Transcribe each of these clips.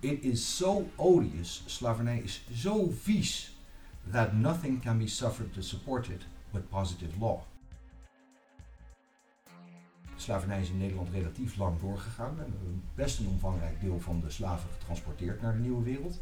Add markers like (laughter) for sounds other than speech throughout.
It is so odious, slavernij is zo vies, that nothing can be suffered to support it but positive law. Slavernij is in Nederland relatief lang doorgegaan. We hebben best een omvangrijk deel van de slaven getransporteerd naar de nieuwe wereld.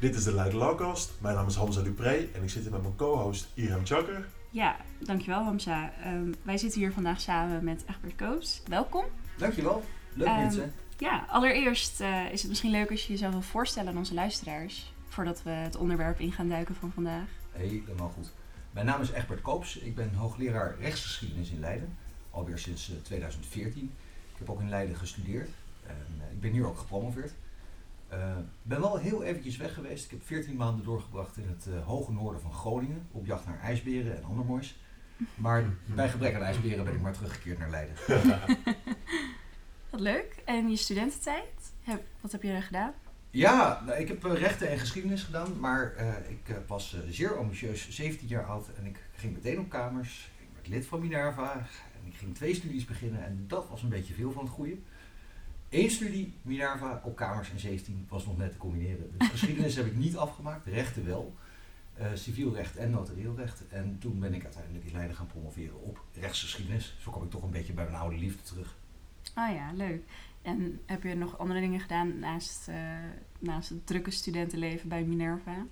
Dit is de Leiden Lawcast. Mijn naam is Hamza Dupré en ik zit hier met mijn co-host Irem Chakker. Ja, dankjewel Hamza. Ehm, wij zitten hier vandaag samen met Egbert Koops. Welkom. Dankjewel. Leuk Ehm, mensen. Ja, allereerst eh, is het misschien leuk als je jezelf wil voorstellen aan onze luisteraars. Voordat we het onderwerp in gaan duiken van vandaag. Helemaal goed. Mijn naam is Egbert Koops. Ik ben hoogleraar rechtsgeschiedenis in Leiden. Alweer sinds eh, 2014. Ik heb ook in Leiden gestudeerd. En, eh, ik ben hier ook gepromoveerd. Ik ben wel heel eventjes weg geweest. Ik heb 14 maanden doorgebracht in het eh, hoge noorden van Groningen. Op jacht naar ijsberen en ander moois. Maar (laughs) bij gebrek aan ijsberen ben ik maar teruggekeerd naar Leiden. (laughs) Wat leuk. En je studententijd? Heb- wat heb je er gedaan? Ja, nou, ik heb eh, rechten en geschiedenis gedaan, maar eh, ik eh, was zeer ambitieus, 17 jaar oud en ik ging meteen op kamers. Ik werd lid van Minerva en ik ging twee studies beginnen en dat was een beetje veel van het goede. Eén studie, Minerva, op kamers en 17 was nog net te combineren. Dus (laughs) geschiedenis heb ik niet afgemaakt, rechten wel. Eh, civiel recht en notarieel recht. En toen ben ik uiteindelijk in Leiden gaan promoveren op rechtsgeschiedenis. Zo kom ik toch een beetje bij mijn oude liefde terug. Ah ja, leuk. En heb je nog andere dingen gedaan naast, eh, naast het drukke studentenleven bij Minerva?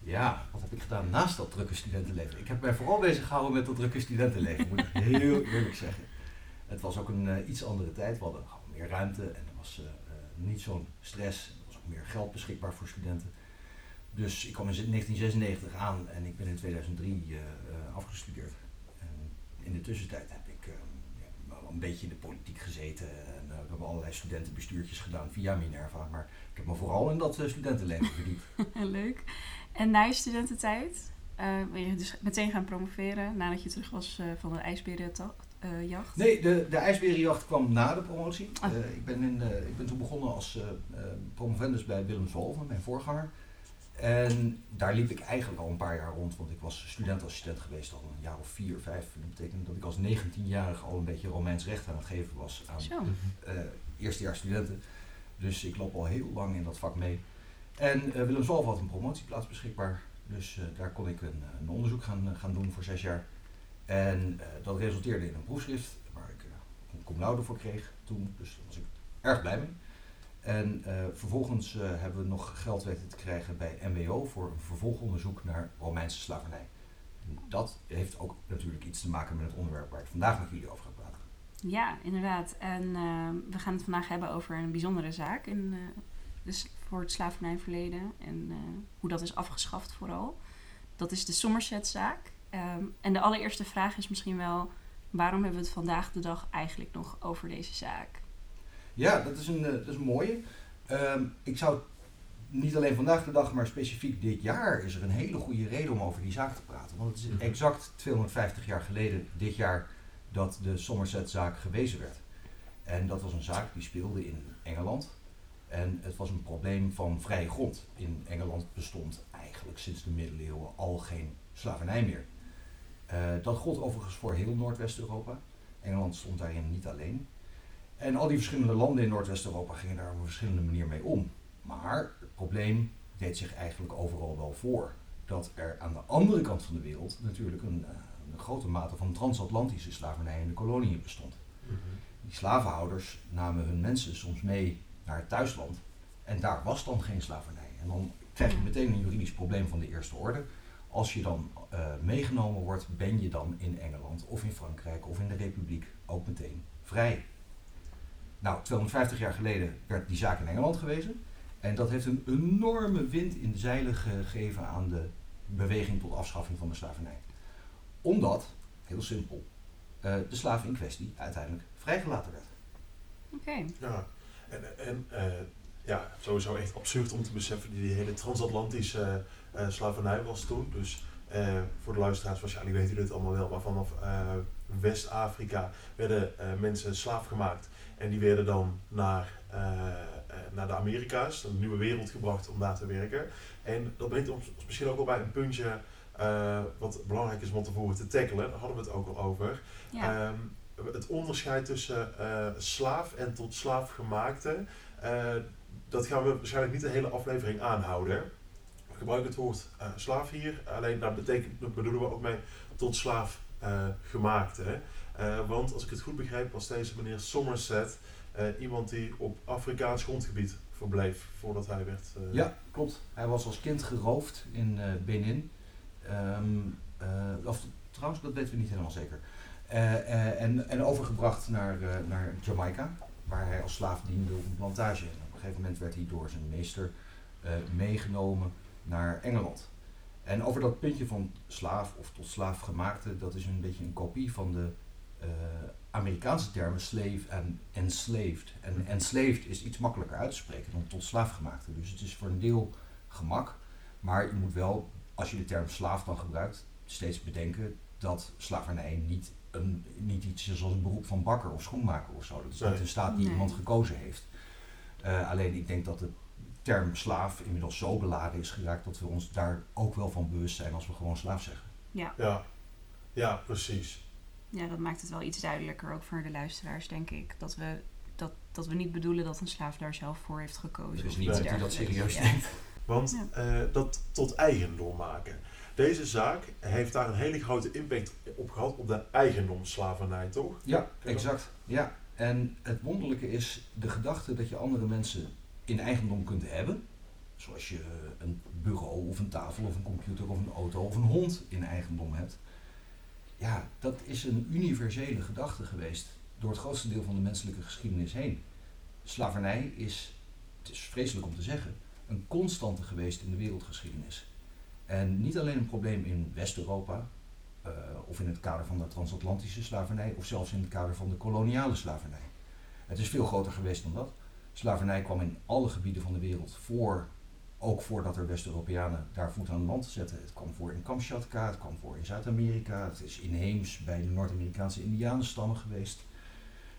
Ja, wat heb ik gedaan naast dat drukke studentenleven? Ik heb mij vooral bezig gehouden met dat drukke studentenleven, moet ik heel (laughs) eerlijk zeggen. Het was ook een eh, iets andere tijd. We hadden gewoon meer ruimte en er was eh, niet zo'n stress. Er was ook meer geld beschikbaar voor studenten. Dus ik kwam in 1996 aan en ik ben in 2003 eh, eh, afgestudeerd. En in de tussentijd heb ik eh, ja, wel een beetje in de politiek gezeten. En eh, we hebben allerlei studentenbestuurtjes gedaan via Minerva. Maar ik heb me vooral in dat eh, studentenleven (laughs) verdiept. leuk. En na je studententijd eh, ben je dus meteen gaan promoveren nadat je terug was eh, van de ijsberenjacht? Nee, de, de ijsberenjacht kwam na de promotie. Ah. Eh, ik, ben in, eh, ik ben toen begonnen als eh, eh, promovendus bij Willem Zolven, mijn voorganger. En daar liep ik eigenlijk al een paar jaar rond, want ik was studentassistent geweest al een jaar of vier, vijf. Dat betekent dat ik als 19-jarige al een beetje Romeins recht aan het geven was aan Zo. eh eerstejaars studenten. Dus ik loop al heel lang in dat vak mee. En eh, Willem Zolf had een promotieplaats beschikbaar. Dus eh, daar kon ik een, een onderzoek gaan, gaan doen voor zes jaar. En dat resulteerde in een proefschrift waar ik een cum laude voor kreeg toen. Dus daar was ik erg blij mee. En eh, vervolgens eh, hebben we nog geld weten te krijgen bij MWO voor een vervolgonderzoek naar Romeinse slavernij. Dat heeft ook natuurlijk iets te maken met het onderwerp waar ik vandaag met jullie over ga praten. Ja, inderdaad. En eh, we gaan het vandaag hebben over een bijzondere zaak in, dus voor het slavernijverleden en hoe dat is afgeschaft vooral. Dat is de Somerset-zaak. Ehm, en de allereerste vraag is misschien wel, waarom hebben we het vandaag de dag eigenlijk nog over deze zaak? Ja, dat is een, eh, dat is een mooie. Ehm, ik zou niet alleen vandaag de dag, maar specifiek dit jaar is er een hele goede reden om over die zaak te praten. Want het is Mhm. exact 250 jaar geleden, dit jaar, dat de Somerset-zaak gewezen werd. En dat was een zaak die speelde in Engeland. En het was een probleem van vrije grond. In Engeland bestond eigenlijk sinds de middeleeuwen al geen slavernij meer. Eh, dat gold overigens voor heel Noordwest-Europa. Engeland stond daarin niet alleen. En al die verschillende landen in Noordwest-Europa gingen daar op een verschillende manier mee om. Maar het probleem deed zich eigenlijk overal wel voor. Dat er aan de andere kant van de wereld natuurlijk een, eh, een grote mate van transatlantische slavernij in de koloniën bestond. Die slavenhouders namen hun mensen soms mee naar het thuisland. En daar was dan geen slavernij. En dan krijg je meteen een juridisch probleem van de eerste orde. Als je dan eh, meegenomen wordt, ben je dan in Engeland of in Frankrijk of in de Republiek ook meteen vrij. Nou, 250 jaar geleden werd die zaak in Engeland gewezen. En dat heeft een enorme wind in de zeilen gegeven aan de beweging tot afschaffing van de slavernij. Omdat, heel simpel, eh, de slaaf in kwestie uiteindelijk vrijgelaten werd. Oké. Ja, en, en eh, ja, sowieso echt absurd om te beseffen die, die hele transatlantische eh, slavernij was toen. Dus eh, voor de luisteraars, waarschijnlijk weten jullie het allemaal wel, maar vanaf eh, West-Afrika werden eh, mensen slaaf gemaakt. En die werden dan naar, naar de Amerika's, naar de nieuwe wereld gebracht om daar te werken. En dat brengt ons misschien ook wel bij een puntje wat belangrijk is om tevoren te tackelen. Daar hadden we het ook al over. Ja. Ehm, het onderscheid tussen slaaf en tot slaaf gemaakte, dat gaan we waarschijnlijk niet de hele aflevering aanhouden. We gebruiken het woord eh, slaaf hier, alleen daar betekent, bedoelen we ook mee tot slaaf eh, gemaakte. Eh, want als ik het goed begrijp, was deze meneer Somerset iemand die op Afrikaans grondgebied verbleef voordat hij werd. Ja, klopt. Hij was als kind geroofd in Benin. Ehm, eh, of, trouwens, dat weten we niet helemaal zeker. En, en overgebracht naar, naar Jamaica, waar hij als slaaf diende op een plantage. Op een gegeven moment werd hij door zijn meester meegenomen naar Engeland. En over dat puntje van slaaf of tot slaaf gemaakte, dat is een beetje een kopie van de eh, Amerikaanse termen slave en enslaved. En enslaved is iets makkelijker uit te spreken dan tot slaaf gemaakte. Dus het is voor een deel gemak. Maar je moet wel, als je de term slaaf dan gebruikt, steeds bedenken dat slavernij niet, een, niet iets is als een beroep van bakker of schoenmaker of zo. Dat is Nee. niet een staat die Nee. iemand gekozen heeft. Eh, alleen ik denk dat de term slaaf inmiddels zo beladen is geraakt dat we ons daar ook wel van bewust zijn als we gewoon slaaf zeggen. Ja. ja. ja, precies. ja, dat maakt het wel iets duidelijker ook voor de luisteraars, denk ik. Dat we, dat, dat we niet bedoelen dat een slaaf daar zelf voor heeft gekozen. Is of niemand iets die dat serieus Ja. neemt. Want Ja. eh, dat tot eigendom maken. Deze zaak heeft daar een hele grote impact op gehad op de eigendomsslavernij, toch? Ja, exact. Ja. En het wonderlijke is de gedachte dat je andere mensen in eigendom kunt hebben. Zoals je een bureau of een tafel of een computer of een auto of een hond in eigendom hebt. Ja, dat is een universele gedachte geweest door het grootste deel van de menselijke geschiedenis heen. Slavernij is, het is vreselijk om te zeggen, een constante geweest in de wereldgeschiedenis. En niet alleen een probleem in West-Europa, eh, of in het kader van de transatlantische slavernij, of zelfs in het kader van de koloniale slavernij. Het is veel groter geweest dan dat. Slavernij kwam in alle gebieden van de wereld voor, ook voordat er West-Europeanen daar voet aan land zetten. Het kwam voor in Kamchatka, het kwam voor in Zuid-Amerika, het is inheems bij de Noord-Amerikaanse Indianenstammen geweest.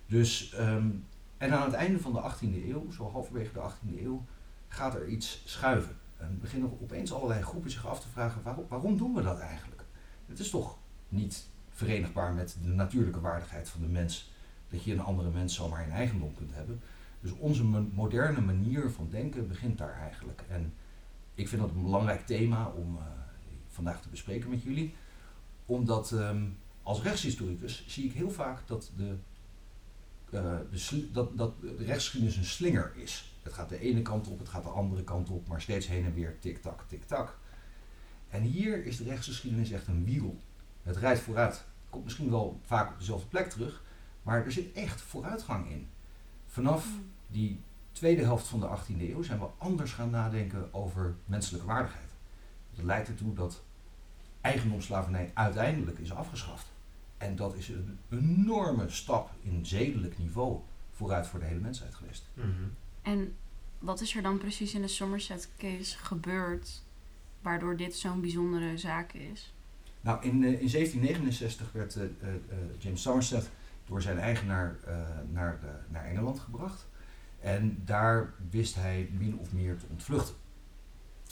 Dus, ehm, en aan het einde van de 18e eeuw, zo halverwege de 18e eeuw, gaat er iets schuiven. En beginnen opeens allerlei groepen zich af te vragen, waarom, waarom doen we dat eigenlijk? Het is toch niet verenigbaar met de natuurlijke waardigheid van de mens dat je een andere mens zomaar in eigendom kunt hebben. Dus onze mo- moderne manier van denken begint daar eigenlijk. En ik vind dat een belangrijk thema om eh, vandaag te bespreken met jullie. Omdat ehm, als rechtshistoricus zie ik heel vaak dat de, sli- dat, dat de rechtsgeschiedenis een slinger is. Het gaat de ene kant op, het gaat de andere kant op, maar steeds heen en weer tik-tak, tik-tak. En hier is de rechtsgeschiedenis echt een wiel. Het rijdt vooruit. Het komt misschien wel vaak op dezelfde plek terug, maar er zit echt vooruitgang in. Vanaf die tweede helft van de 18e eeuw zijn we anders gaan nadenken over menselijke waardigheid. Dat leidt ertoe dat eigendomsslavernij uiteindelijk is afgeschaft. En dat is een enorme stap in zedelijk niveau vooruit voor de hele mensheid geweest. Mhm. En wat is er dan precies in de Somerset case gebeurd waardoor dit zo'n bijzondere zaak is? Nou, in, eh, in 1769 werd eh, eh, eh, James Somerset door zijn eigenaar eh, naar, de, naar Engeland gebracht. En daar wist hij min of meer te ontvluchten.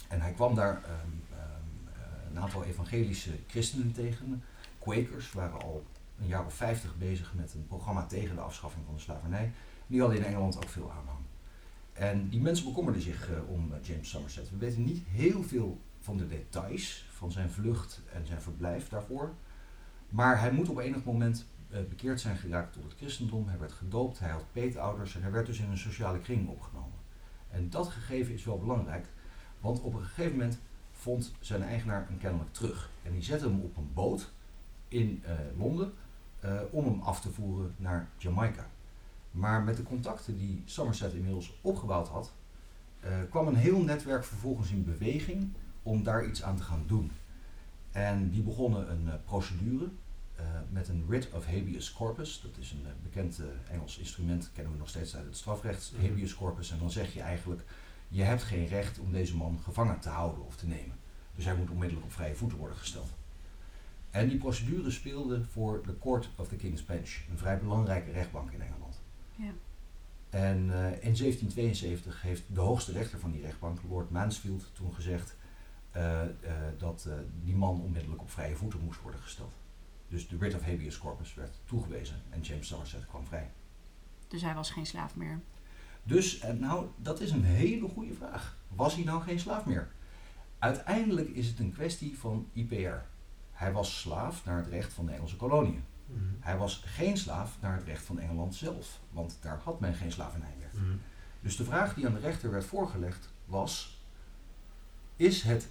En hij kwam daar ehm, ehm, eh, een aantal evangelische christenen tegen. Quakers waren al een jaar of vijftig bezig met een programma tegen de afschaffing van de slavernij. Die hadden in Engeland ook veel aanhang. En die mensen bekommerden zich eh, om eh, James Somerset. We weten niet heel veel van de details van zijn vlucht en zijn verblijf daarvoor. Maar hij moet op enig moment eh, bekeerd zijn geraakt tot het christendom. Hij werd gedoopt, hij had peetouders en hij werd dus in een sociale kring opgenomen. En dat gegeven is wel belangrijk, want op een gegeven moment vond zijn eigenaar hem kennelijk terug. En die zette hem op een boot in eh, Londen eh, om hem af te voeren naar Jamaica. Maar met de contacten die Somerset inmiddels opgebouwd had, eh, kwam een heel netwerk vervolgens in beweging om daar iets aan te gaan doen. En die begonnen een eh, procedure eh, met een writ of habeas corpus. Dat is een eh, bekend eh, Engels instrument, kennen we nog steeds uit het strafrecht, Mhm. habeas corpus. En dan zeg je eigenlijk, je hebt geen recht om deze man gevangen te houden of te nemen. Dus hij moet onmiddellijk op vrije voeten worden gesteld. En die procedure speelde voor de Court of the King's Bench, een vrij belangrijke rechtbank in Engeland. Ja. En eh, in 1772 heeft de hoogste rechter van die rechtbank, Lord Mansfield, toen gezegd eh, eh, dat eh, die man onmiddellijk op vrije voeten moest worden gesteld. Dus de writ of habeas corpus werd toegewezen en James Somerset kwam vrij. Dus hij was geen slaaf meer. Dus, en nou, dat is een hele goede vraag. Was hij nou geen slaaf meer? Uiteindelijk is het een kwestie van IPR. Hij was slaaf naar het recht van de Engelse koloniën. Mhm. Hij was geen slaaf naar het recht van Engeland zelf, want daar had men geen slavernij meer. Mhm. Dus de vraag die aan de rechter werd voorgelegd was: is het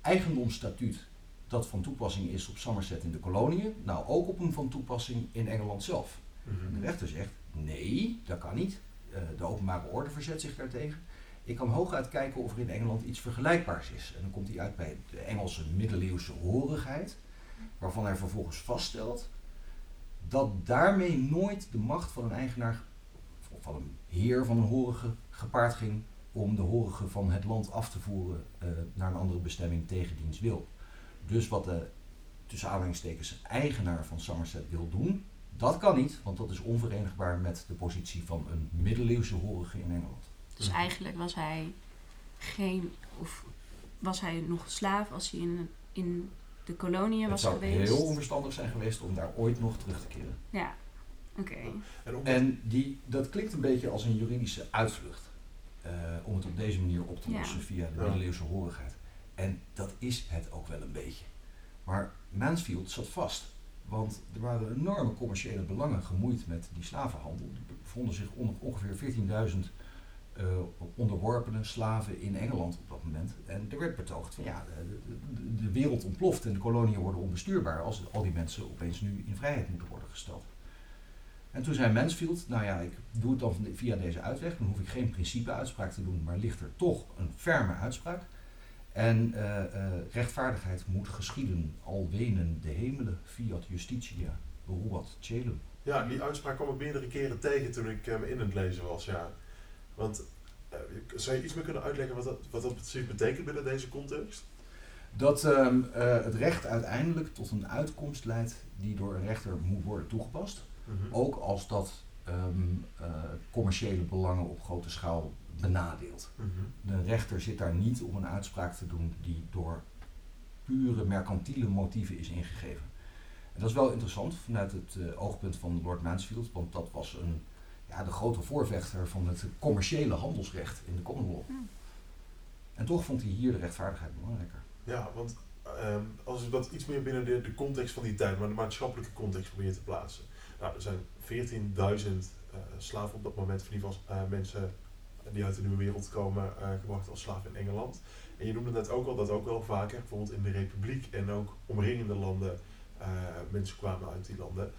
eigendomsstatuut dat van toepassing is op Somerset in de koloniën, nou ook op hem van toepassing in Engeland zelf? En de Mhm. rechter zegt: nee, dat kan niet. Eh, de openbare orde verzet zich daartegen. Ik kan hooguit kijken of er in Engeland iets vergelijkbaars is. En dan komt hij uit bij de Engelse middeleeuwse horigheid, waarvan hij vervolgens vaststelt dat daarmee nooit de macht van een eigenaar of van een heer van een horige gepaard ging om de horige van het land af te voeren eh, naar een andere bestemming tegen diens wil. Dus wat de tussen aanhalingstekens eigenaar van Somerset wil doen, dat kan niet, want dat is onverenigbaar met de positie van een middeleeuwse horige in Engeland. Dus eigenlijk was hij geen, of was hij nog slaaf als hij in, in de koloniën het was zou geweest? heel onverstandig zijn geweest om daar ooit nog terug te keren. Ja, oké. En die, dat klinkt een beetje als een juridische uitvlucht. eh, om het op deze manier op te Ja. lossen via de middeleeuwse horigheid. En dat is het ook wel een beetje. Maar Mansfield zat vast. Want er waren enorme commerciële belangen gemoeid met die slavenhandel. Er bevonden zich on- ongeveer 14.000 eh, onderworpene slaven in Engeland op dat moment. En er werd betoogd van ja, de, de- de wereld ontploft en de koloniën worden onbestuurbaar als al die mensen opeens nu in vrijheid moeten worden gesteld. En toen zei Mansfield, nou ja, ik doe het dan via deze uitweg, dan hoef ik geen principeuitspraak te doen, maar ligt er toch een ferme uitspraak. En eh, eh, rechtvaardigheid moet geschieden, al wenen de hemelen, fiat justitia, beruat celum. Ja, die uitspraak kwam ik meerdere keren tegen toen ik hem in het lezen was. Ja. Want eh, zou je iets meer kunnen uitleggen wat dat, wat dat precies betekent binnen deze context? Dat ehm, eh, het recht uiteindelijk tot een uitkomst leidt die door een rechter moet worden toegepast. Mhm. Ook als dat ehm, eh, commerciële belangen op grote schaal benadeelt. Mhm. De rechter zit daar niet om een uitspraak te doen die door pure mercantiele motieven is ingegeven. En dat is wel interessant vanuit het eh, oogpunt van Lord Mansfield, want dat was een, ja, de grote voorvechter van het commerciële handelsrecht in de common law. Hm. En toch vond hij hier de rechtvaardigheid belangrijker. Ja, want ehm, als we dat iets meer binnen de, de context van die tijd, maar de maatschappelijke context proberen te plaatsen. Nou, er zijn 14.000 eh, slaven op dat moment, in ieder geval eh, die uit de nieuwe wereld komen, eh, gebracht als slaaf in Engeland. En je noemde net ook al dat ook wel vaker, bijvoorbeeld in de Republiek en ook omringende landen, eh, mensen kwamen uit die landen.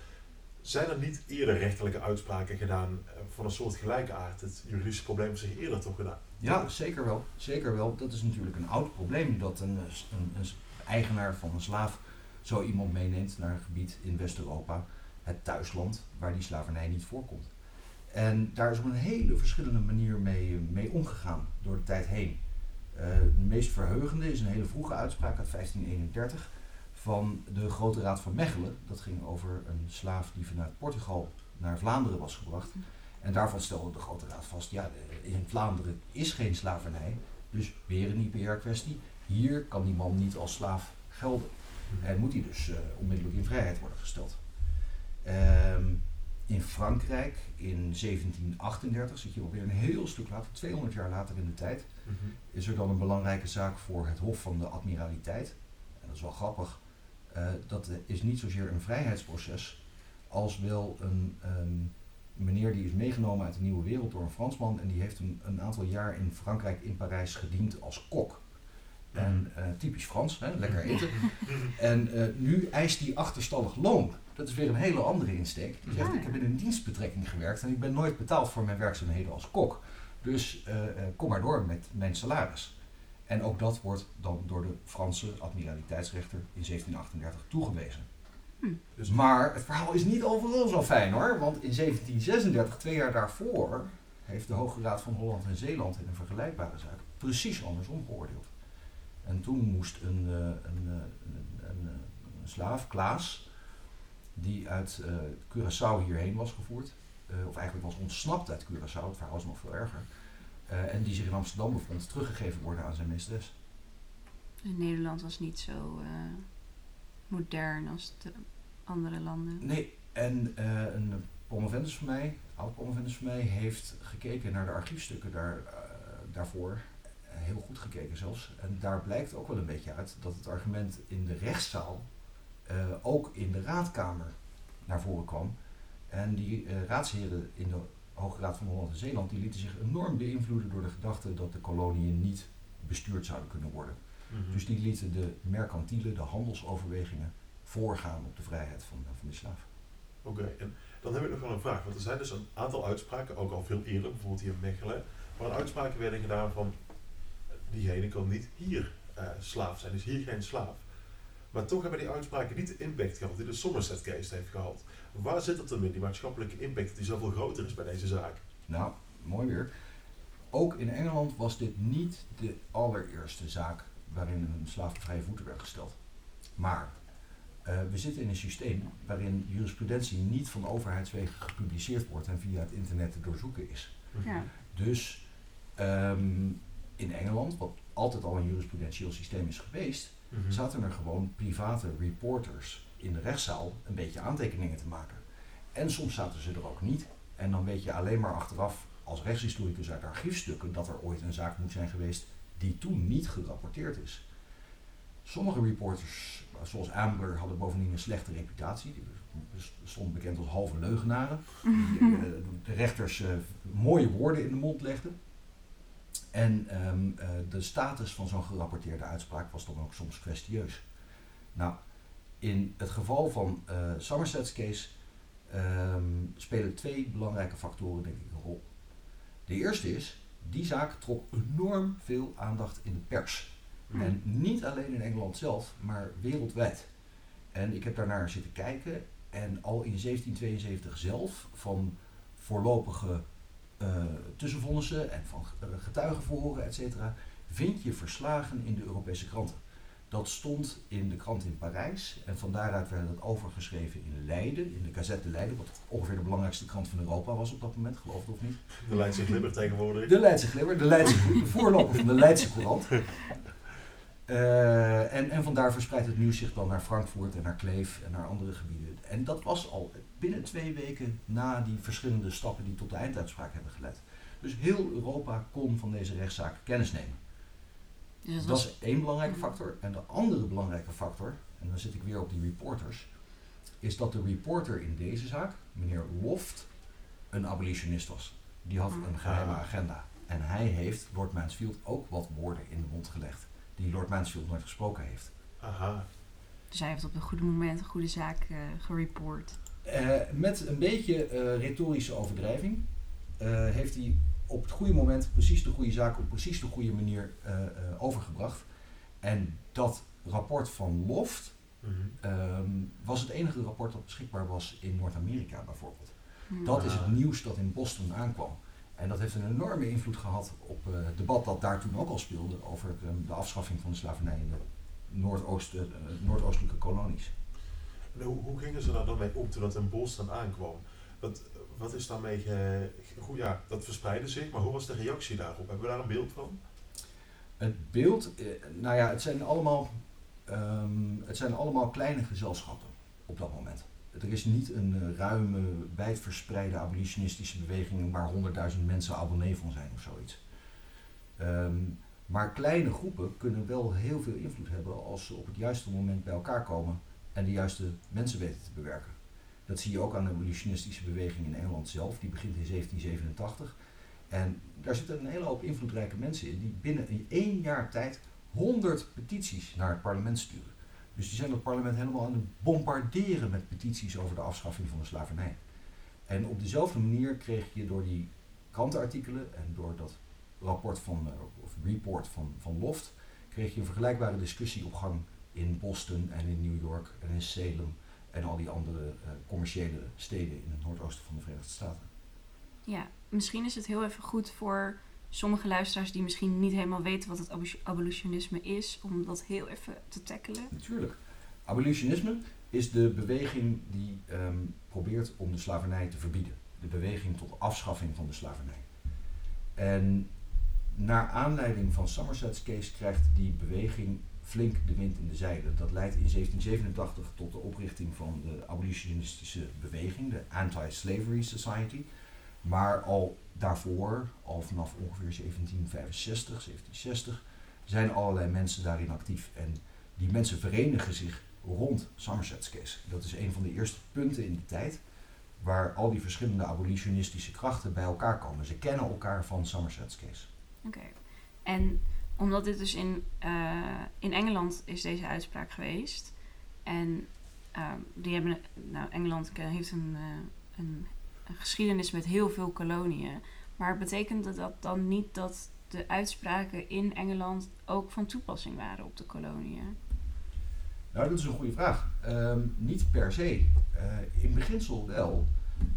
Zijn er niet eerder rechterlijke uitspraken gedaan eh, van een soort gelijke aard? Het juridische probleem zich eerder toch gedaan? Ja, zeker wel. Zeker wel. Dat is natuurlijk een oud probleem dat een, een, een eigenaar van een slaaf zo iemand meeneemt naar een gebied in West-Europa, het thuisland, waar die slavernij niet voorkomt. En daar is op een hele verschillende manier mee, mee omgegaan door de tijd heen. De meest verheugende is een hele vroege uitspraak uit 1531 van de Grote Raad van Mechelen. Dat ging over een slaaf die vanuit Portugal naar Vlaanderen was gebracht. En daarvan stelde de Grote Raad vast, ja, eh, in Vlaanderen is geen slavernij, dus weer een IPR-kwestie. Hier kan die man niet als slaaf gelden. En moet hij dus eh, onmiddellijk in vrijheid worden gesteld. Ehm, in Frankrijk in 1738, zit je alweer een heel stuk later, 200 jaar later in de tijd, Mhm. is er dan een belangrijke zaak voor het Hof van de Admiraliteit. En dat is wel grappig. eh, dat is niet zozeer een vrijheidsproces, als wel een, een meneer die is meegenomen uit de Nieuwe Wereld door een Fransman. En die heeft een, een aantal jaar in Frankrijk, in Parijs, gediend als kok. En eh, typisch Frans, hè, lekker (laughs) eten. En eh, nu eist hij achterstallig loon. Dat is weer een hele andere insteek. Die zegt, Ah, ja. ik heb in een dienstbetrekking gewerkt en ik ben nooit betaald voor mijn werkzaamheden als kok. Dus eh, eh, kom maar door met mijn salaris. En ook dat wordt dan door de Franse admiraliteitsrechter in 1738 toegewezen. Dus Maar het verhaal is niet overal zo fijn hoor. Want in 1736, twee jaar daarvoor, heeft de Hoge Raad van Holland en Zeeland in een vergelijkbare zaak precies andersom geoordeeld. En toen moest een, eh, een, een, een slaaf, Klaas, die uit eh, Curaçao hierheen was gevoerd, eh, of eigenlijk was ontsnapt uit Curaçao, het verhaal is nog veel erger, eh, en die zich in Amsterdam bevond, teruggegeven worden aan zijn meesteres. In Nederland was niet zo, modern als de andere landen. Nee, en een promovendus van mij, oud promovendus van mij, heeft gekeken naar de archiefstukken daar, daarvoor. Heel goed gekeken zelfs. En daar blijkt ook wel een beetje uit dat het argument in de rechtszaal ook in de raadkamer naar voren kwam. En die eh, raadsheren in de Hoge Raad van Holland en Zeeland die lieten zich enorm beïnvloeden door de gedachte dat de koloniën niet bestuurd zouden kunnen worden. Mhm. Dus die lieten de mercantiele, de handelsoverwegingen voorgaan op de vrijheid van, van de slaaf. Oké, en dan heb ik nog wel een vraag. Want er zijn dus een aantal uitspraken, ook al veel eerder, bijvoorbeeld hier in Mechelen, waar uitspraken werden gedaan van diegene kan niet hier eh, slaaf zijn, is hier geen slaaf. Maar toch hebben die uitspraken niet de impact gehad die de Somerset case heeft gehad. Waar zit het dan in, die maatschappelijke impact die zoveel groter is bij deze zaak? Nou, mooi weer. Ook in Engeland was dit niet de allereerste zaak waarin een slaaf op vrije voeten werd gesteld. Maar eh, we zitten in een systeem waarin jurisprudentie niet van overheidswegen gepubliceerd wordt en via het internet te doorzoeken is. Ja. Dus ehm, in Engeland, wat altijd al een jurisprudentieel systeem is geweest, Mhm. zaten er gewoon private reporters in de rechtszaal een beetje aantekeningen te maken. En soms zaten ze er ook niet. En dan weet je alleen maar achteraf als rechtshistoricus uit archiefstukken dat er ooit een zaak moet zijn geweest die toen niet gerapporteerd is. Sommige reporters, zoals Ambler, hadden bovendien een slechte reputatie. Die stonden bekend als halve leugenaren. Die (laughs) eh, de rechters eh, mooie woorden in de mond legden. En ehm, eh, de status van zo'n gerapporteerde uitspraak was dan ook soms kwestieus. Nou, in het geval van eh Somerset's case ehm, spelen twee belangrijke factoren denk ik een rol. De eerste is, die zaak trok enorm veel aandacht in de pers. Hmm. En niet alleen in Engeland zelf, maar wereldwijd. En ik heb daarnaar zitten kijken en al in 1772 zelf van voorlopige tussenvonnissen en van eh, getuigenverhoren, et cetera, vind je verslagen in de Europese kranten. Dat stond in de krant in Parijs en van daaruit werd het overgeschreven in Leiden, in de Gazette de Leiden, wat ongeveer de belangrijkste krant van Europa was op dat moment, geloof het of niet. De Leidse Glibber tegenwoordig. De Leidse Glimmer, de, Leidse, (laughs) de voorloper van de Leidse Courant. Eh, en, en vandaar verspreidt het nieuws zich dan naar Frankfurt en naar Kleef en naar andere gebieden. En dat was al binnen twee weken na die verschillende stappen die tot de einduitspraak hebben geleid. Dus heel Europa kon van deze rechtszaak kennis nemen. Dus dat Dat was, is één belangrijke factor. En de andere belangrijke factor, en dan zit ik weer op die reporters, is dat de reporter in deze zaak, meneer Loft, een abolitionist was. Die had een geheime Ah. agenda. En hij heeft Lord Mansfield ook wat woorden in de mond gelegd die Lord Mansfield nooit gesproken heeft. Aha. dus hij heeft op een goede moment een goede zaak eh gereport. Eh, met een beetje eh, retorische overdrijving eh, heeft hij op het goede moment precies de goede zaak op precies de goede manier eh, eh, overgebracht. En dat rapport van Loft Mhm. ehm, was het enige rapport dat beschikbaar was in Noord-Amerika bijvoorbeeld. Hmm. Dat is het Ah. nieuws dat in Boston aankwam. En dat heeft een enorme invloed gehad op eh, het debat dat daar toen ook al speelde over ehm, de afschaffing van de slavernij in de Noordoost, eh, Noordoostelijke kolonies. En hoe, hoe gingen ze daar dan mee om toen dat in Boston aankwam? Wat, wat is daarmee ge, ge- goed, ja, dat verspreidde zich, maar hoe was de reactie daarop? Hebben we daar een beeld van? Het beeld, eh, nou ja, het zijn allemaal, ehm, het zijn allemaal kleine gezelschappen op dat moment. Er is niet een eh, ruime, wijdverspreide abolitionistische beweging waar honderdduizend mensen abonnee van zijn of zoiets. Ehm, maar kleine groepen kunnen wel heel veel invloed hebben als ze op het juiste moment bij elkaar komen en de juiste mensen weten te bewerken. Dat zie je ook aan de abolitionistische beweging in Engeland zelf, die begint in 1787. En daar zitten een hele hoop invloedrijke mensen in die binnen in één jaar tijd 100 petities naar het parlement sturen. Dus die zijn het parlement helemaal aan het bombarderen met petities over de afschaffing van de slavernij. En op dezelfde manier kreeg je door die krantenartikelen en door dat rapport van, eh, of report van, van Loft, kreeg je een vergelijkbare discussie op gang in Boston en in New York en in Salem en al die andere eh, commerciële steden in het noordoosten van de Verenigde Staten. Ja, misschien is het heel even goed voor sommige luisteraars die misschien niet helemaal weten wat het abo- abolitionisme is, om dat heel even te tackelen. Natuurlijk. Abolitionisme is de beweging die ehm, probeert om de slavernij te verbieden. De beweging tot afschaffing van de slavernij. En naar aanleiding van Somerset's case krijgt die beweging flink de wind in de zeilen. Dat leidt in 1787 tot de oprichting van de abolitionistische beweging, de Anti-Slavery Society. Maar al daarvoor, al vanaf ongeveer 1765, 1760, zijn allerlei mensen daarin actief. En die mensen verenigen zich rond Somerset's case. Dat is een van de eerste punten in de tijd waar al die verschillende abolitionistische krachten bij elkaar komen. Ze kennen elkaar van Somerset's case. Oké. En omdat dit dus in, uh, in Engeland is deze uitspraak geweest. En uh, die hebben, nou, Engeland heeft een, uh, een, een, geschiedenis met heel veel koloniën. Maar betekent dat dan niet dat de uitspraken in Engeland ook van toepassing waren op de koloniën? Nou, dat is een goede vraag. Um, niet per se. Uh, in beginsel wel.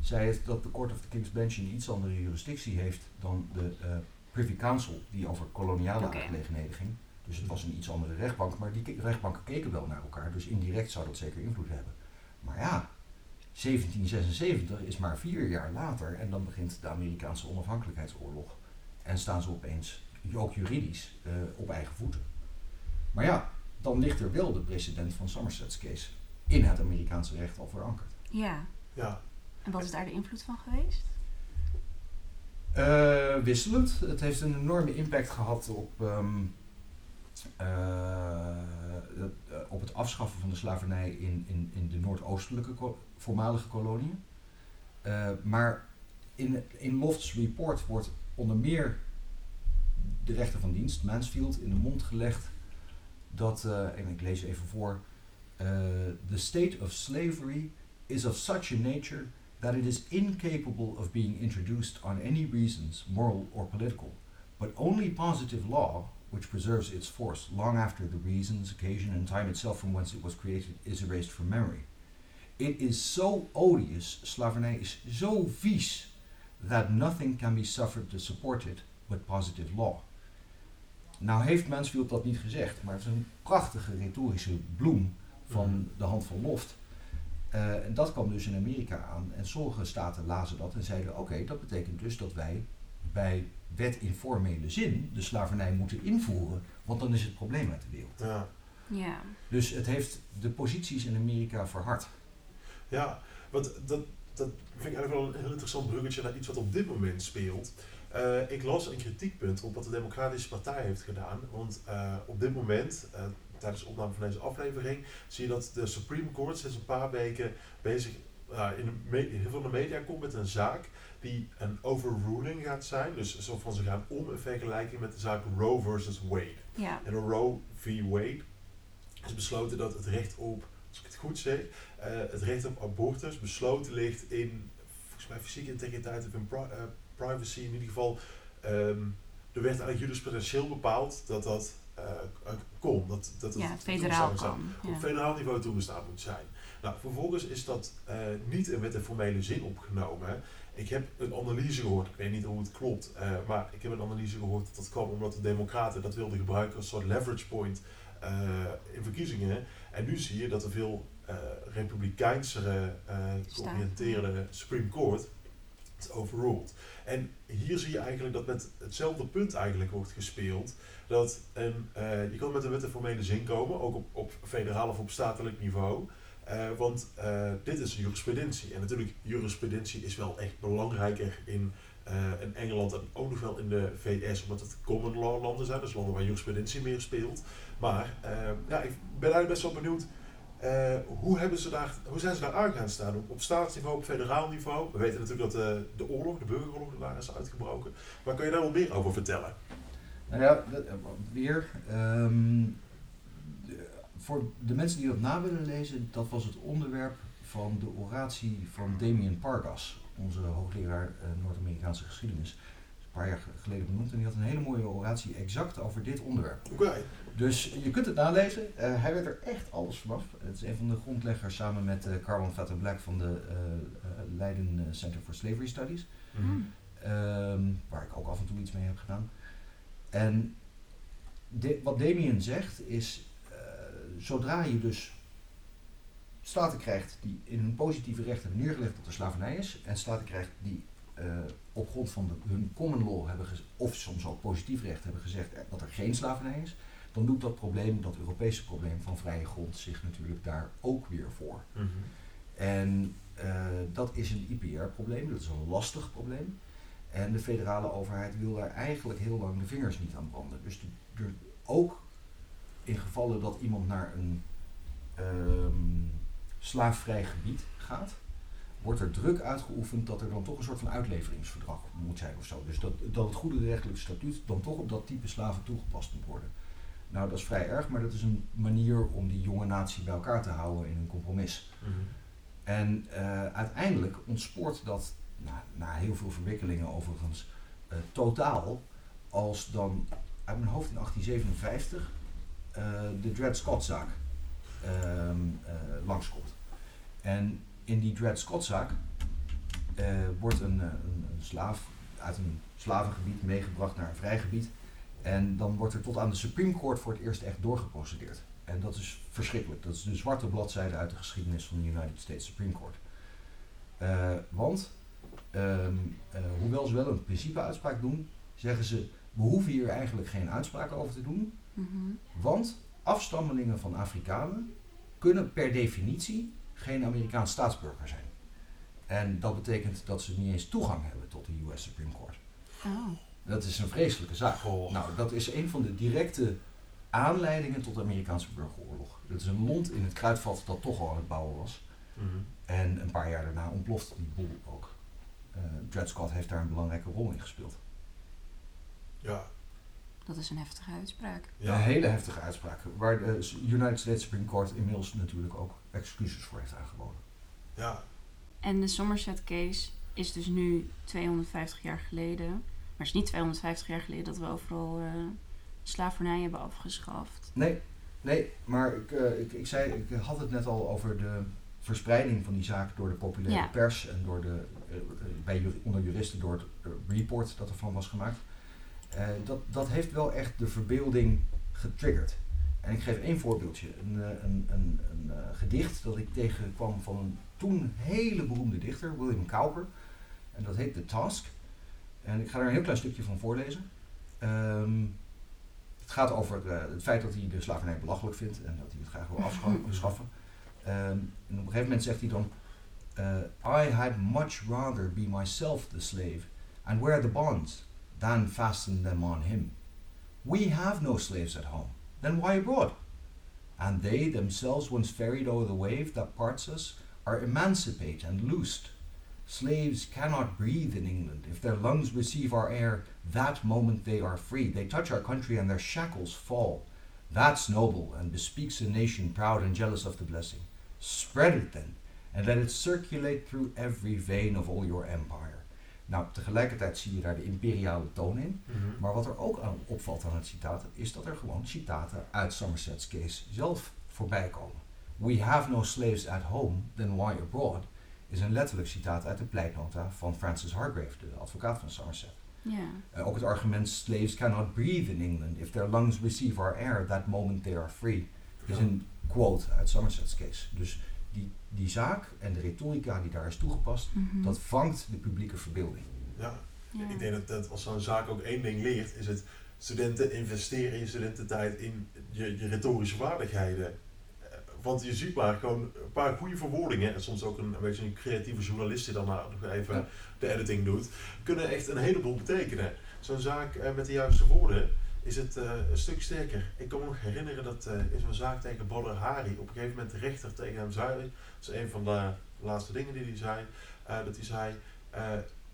Zij het dat de Court of the King's Bench een iets andere jurisdictie heeft dan de uh, Privy Council, die over koloniale okay. aangelegenheden ging. Dus het was een iets andere rechtbank, maar die rechtbanken keken wel naar elkaar, dus indirect zou dat zeker invloed hebben. Maar ja, 1776 is maar vier jaar later en dan begint de Amerikaanse onafhankelijkheidsoorlog. En staan ze opeens, ook juridisch, uh, op eigen voeten. Maar ja, dan ligt er wel de precedent van Somerset's case in het Amerikaanse recht al verankerd. Ja. ja. En wat is daar de invloed van geweest? Uh, wisselend. Het heeft een enorme impact gehad op, um, uh, op het afschaffen van de slavernij in, in, in de noordoostelijke voormalige koloniën. Uh, maar in, in Loft's report wordt onder meer de rechter van dienst, Mansfield, in de mond gelegd dat, en ik lees even voor, the state of slavery is of such a nature that it is incapable of being introduced on any reasons, moral or political, but only positive law, which preserves its force long after the reasons, occasion, and time itself from whence it was created is erased from memory. It is so odious, slavernij is zo vies, that nothing can be suffered to support it but positive law. Nou heeft Mansfield dat niet gezegd, maar het is een prachtige retorische bloem van de hand van Loft. Uh, en dat kwam dus in Amerika aan. En sommige staten lazen dat en zeiden: oké, okay, dat betekent dus dat wij bij wet in formele zin de slavernij moeten invoeren, want dan is het probleem uit de wereld. Ja. ja. Dus het heeft de posities in Amerika verhard. Ja, want dat, dat vind ik eigenlijk wel een heel interessant bruggetje naar iets wat op dit moment speelt. Uh, ik las een kritiekpunt op wat de Democratische Partij heeft gedaan. Want uh, op dit moment, uh, tijdens de opname van deze aflevering, zie je dat de Supreme Court sinds een paar weken bezig uh, in, de heel veel de media komt met een zaak die een overruling gaat zijn. Dus zo van ze gaan om in vergelijking met de zaak Roe versus Wade. Ja. En Roe v. Wade is besloten dat het recht op, als ik het goed zeg, uh, het recht op abortus besloten ligt in volgens mij fysieke integriteit of in pri uh, privacy. In ieder geval, um, er werd eigenlijk jurisprudentieel bepaald dat dat uh, kon. Dat, dat ja, federaal kan. Ja. Op federaal niveau toegestaan moet zijn. Nou, vervolgens is dat niet in wet en formele zin opgenomen. Ik heb een analyse gehoord, ik weet niet hoe het klopt, uh, maar ik heb een analyse gehoord dat dat kwam omdat de Democraten dat wilden gebruiken als soort leverage point in verkiezingen. En nu zie je dat er veel republikeinsere georiënteerde Supreme Court het overruled. En hier zie je eigenlijk dat met hetzelfde punt eigenlijk wordt gespeeld. Dat een, uh, je kan met een wet en formele zin komen, ook op, op federaal of op statelijk niveau. Uh, want uh, dit is jurisprudentie. En natuurlijk, jurisprudentie is wel echt belangrijker in, in Engeland en ook nog wel in de VS, omdat het common law landen zijn, dus landen waar jurisprudentie meer speelt. Maar ja, ik ben eigenlijk best wel benieuwd. Hoe, hebben ze daar, hoe zijn ze daar aan gaan staan? Op, staatsniveau, op federaal niveau? We weten natuurlijk dat de, de oorlog, de burgeroorlog, daar is uitgebroken. Maar kun je daar wel meer over vertellen? Nou ja, weer. Um, voor de mensen die dat na willen lezen, dat was het onderwerp van de oratie van Damien Pargas, onze hoogleraar uh, Noord-Amerikaanse geschiedenis. Een paar jaar geleden benoemd en die had een hele mooie oratie exact over dit onderwerp. Oké. Okay. Dus je kunt het nalezen. Uh, hij weet er echt alles vanaf. Het is een van de grondleggers samen met uh, Carwan Vatter Black van de uh, Leiden Center for Slavery Studies. Mm. Um, waar ik ook af en toe iets mee heb gedaan. En de, wat Damien zegt is, zodra je dus staten krijgt die in hun positieve recht hebben neergelegd dat er slavernij is, en staten krijgt die op grond van de, hun common law hebben of soms ook positief recht hebben gezegd dat er geen slavernij is, dan doet dat probleem, dat Europese probleem van vrije grond, zich natuurlijk daar ook weer voor. Mhm. En eh, dat is een IPR-probleem, dat is een lastig probleem. En de federale overheid wil daar eigenlijk heel lang de vingers niet aan branden. Dus de, de- ook in gevallen dat iemand naar een ehm, slaafvrij gebied gaat, wordt er druk uitgeoefend dat er dan toch een soort van uitleveringsverdrag moet zijn of zo. Dus dat, dat het goederechtelijk statuut dan toch op dat type slaven toegepast moet worden. Nou, dat is vrij erg, maar dat is een manier om die jonge natie bij elkaar te houden in een compromis. Mhm. En eh, uiteindelijk ontspoort dat, na, na heel veel verwikkelingen overigens, eh, totaal als dan uit mijn hoofd in 1857 eh, de Dred Scott-zaak ehm, eh, langskomt. En in die Dred Scott-zaak eh, wordt een, eh, een, slaaf uit een slavengebied meegebracht naar een vrij gebied. En dan wordt er tot aan de Supreme Court voor het eerst echt doorgeprocedeerd. En dat is verschrikkelijk. Dat is de zwarte bladzijde uit de geschiedenis van de United States Supreme Court. Eh, want, ehm, eh, hoewel ze wel een principeuitspraak doen, zeggen ze, we hoeven hier eigenlijk geen uitspraak over te doen. Want afstammelingen van Afrikanen kunnen per definitie geen Amerikaans staatsburger zijn. En dat betekent dat ze niet eens toegang hebben tot de US Supreme Court. Oh. Dat is een vreselijke zaak. Nou, dat is een van de directe aanleidingen tot de Amerikaanse burgeroorlog. Dat is een lont in het kruidvat dat toch al aan het bouwen was. Mhm. En een paar jaar daarna ontploft die boel ook. Eh Dred Scott heeft daar een belangrijke rol in gespeeld. Ja, Dat is een heftige uitspraak. ja. Een hele heftige uitspraak, waar de United States Supreme Court inmiddels natuurlijk ook excuses voor heeft aangeboden. ja. En de Somerset case is dus nu 250 jaar geleden. Maar het is niet 250 jaar geleden dat we overal eh, slavernij hebben afgeschaft. Nee, nee, maar ik, eh, ik, ik, zei, ik had het net al over de verspreiding van die zaak door de populaire Ja. pers en door de, eh, bij, onder juristen door het report dat ervan was gemaakt. Eh, dat, dat heeft wel echt de verbeelding getriggerd. En ik geef één voorbeeldje. Een, eh, een, een, een eh, gedicht dat ik tegenkwam van een toen hele beroemde dichter, William Cowper. En dat heet The Task. En ik ga er een heel klein stukje van voorlezen. Ehm, het gaat over het feit dat hij de slavernij belachelijk vindt en dat hij het graag wil (laughs) afscha- afschaffen. Ehm, en op een gegeven moment zegt hij dan: I had much rather be myself the slave and wear the bonds than fasten them on him. We have no slaves at home, then why abroad? And they themselves, once ferried over the wave that parts us, are emancipate and loosed. Slaves cannot breathe in England. If their lungs receive our air, that moment they are free. They touch our country and their shackles fall. That's noble and bespeaks a nation proud and jealous of the blessing. Spread it then, and let it circulate through every vein of all your empire. Nou, tegelijkertijd zie je daar de imperiale toon in. Mhm. Maar wat er ook aan opvalt aan het citaat, is dat er gewoon citaten uit Somerset's case zelf voorbij komen. We have no slaves at home, then why abroad? Is een letterlijk citaat uit de pleitnota van Francis Hargrave, de advocaat van Somerset. Ja. Eh, ook het argument slaves cannot breathe in England. If their lungs receive our air, that moment they are free. Is een quote uit Somerset's case. Dus die, die zaak en de retorica die daar is toegepast, Mhm. dat vangt de publieke verbeelding. ja. Ja. Ik denk dat, dat als zo'n zaak ook één ding leert, is het studenten investeren in je studententijd in je, je retorische vaardigheden. Eh, Want je ziet maar gewoon een paar goede verwoordingen en soms ook een, een beetje een creatieve journalist die dan nou nog even Ja. de editing doet, kunnen echt een heleboel betekenen. Zo'n zaak eh, met de juiste woorden is het eh, een stuk sterker. Ik kan me nog herinneren dat eh, in zo'n zaak tegen Badr Hari op een gegeven moment de rechter tegen hem zei, dat is een van de laatste dingen die hij zei, eh, dat hij zei,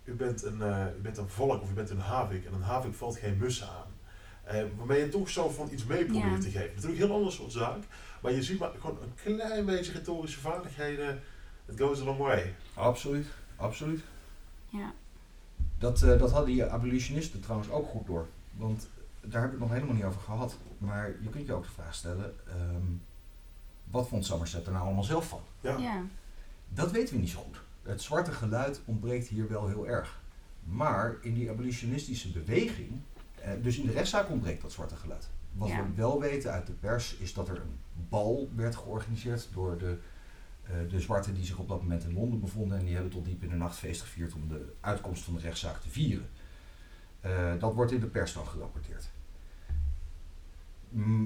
u, bent een, eh, u bent een valk of u bent een havik en een havik valt geen mussen aan. Eh, waarmee je toch zo van iets mee probeert te geven. Natuurlijk een heel ander soort zaak, maar je ziet maar gewoon een klein beetje retorische vaardigheden, it goes a long way. Absoluut, absoluut. ja. Dat, eh, dat hadden die abolitionisten trouwens ook goed door. Want daar heb ik het nog helemaal niet over gehad. Maar je kunt je ook de vraag stellen, ehm, wat vond Somerset er nou allemaal zelf van? Ja. ja. Dat weten we niet zo goed. Het zwarte geluid ontbreekt hier wel heel erg. Maar in die abolitionistische beweging, eh, dus in de rechtszaak ontbreekt dat zwarte geluid. Wat Ja. we wel weten uit de pers is dat er een bal werd georganiseerd door de, eh, de zwarten die zich op dat moment in Londen bevonden. En die hebben tot diep in de nacht feest gevierd om de uitkomst van de rechtszaak te vieren. Eh, dat wordt in de pers dan gerapporteerd.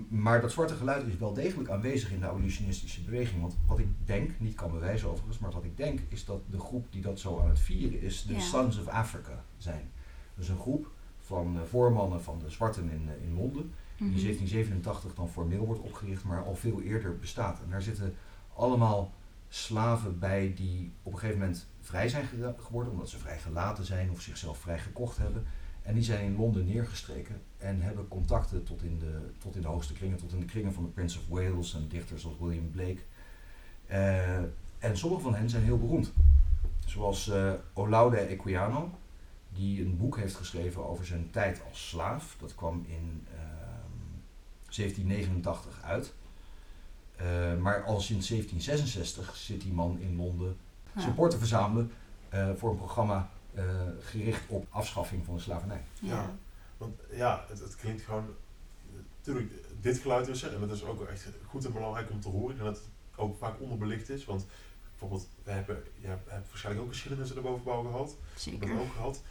Maar dat zwarte geluid is wel degelijk aanwezig in de abolitionistische beweging. Want wat ik denk, niet kan bewijzen overigens, maar wat ik denk is dat de groep die dat zo aan het vieren is, de Ja. Sons of Africa zijn. Dus een groep van eh, voormannen van de zwarten in, eh, in Londen, die in Mhm. 1787 dan formeel wordt opgericht, maar al veel eerder bestaat. En daar zitten allemaal slaven bij die op een gegeven moment vrij zijn geworden, omdat ze vrij gelaten zijn of zichzelf vrij gekocht hebben. En die zijn in Londen neergestreken en hebben contacten tot in de, tot in de hoogste kringen, tot in de kringen van de Prince of Wales en dichters als William Blake. Eh, en sommige van hen zijn heel beroemd. Zoals eh, Olaude Equiano, die een boek heeft geschreven over zijn tijd als slaaf. Dat kwam in ehm, 1789 uit. Eh, maar al sinds 1766 zit die man in Londen Ja. supporten verzamelen voor een programma eh, gericht op afschaffing van de slavernij. Ja. Want ja, het, het klinkt gewoon. Natuurlijk, dit geluid is er en dat is ook echt goed en belangrijk om te horen. En dat het ook vaak onderbelicht is. Want bijvoorbeeld, we hebben, je hebt, hebt waarschijnlijk ook geschiedenis in de bovenbouw gehad. Zeker. dat ook gehad.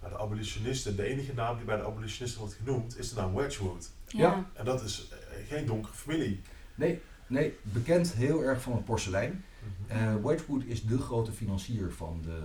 Maar de abolitionisten, de enige naam die bij de abolitionisten wordt genoemd, is de naam Wedgwood. Ja. En dat is eh, geen donkere familie. Nee, nee, bekend heel erg van het porselein. Eh, Wedgwood is de grote financier van de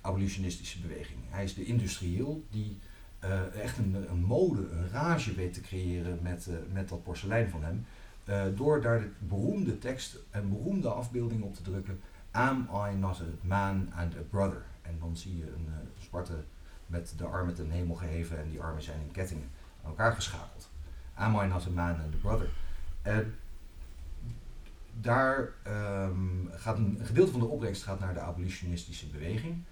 abolitionistische beweging. Hij is de industrieel die eh, echt een, een mode, een rage weet te creëren met, eh, met dat porselein van hem. eh, door daar de beroemde tekst en beroemde afbeelding op te drukken. Am I not a man and a brother? En dan zie je een zwarte met de armen ten hemel geheven en die armen zijn in kettingen aan elkaar geschakeld. Am I not a man and a brother? En daar ehm, gaat een, een gedeelte van de opbrengst gaat naar de abolitionistische beweging.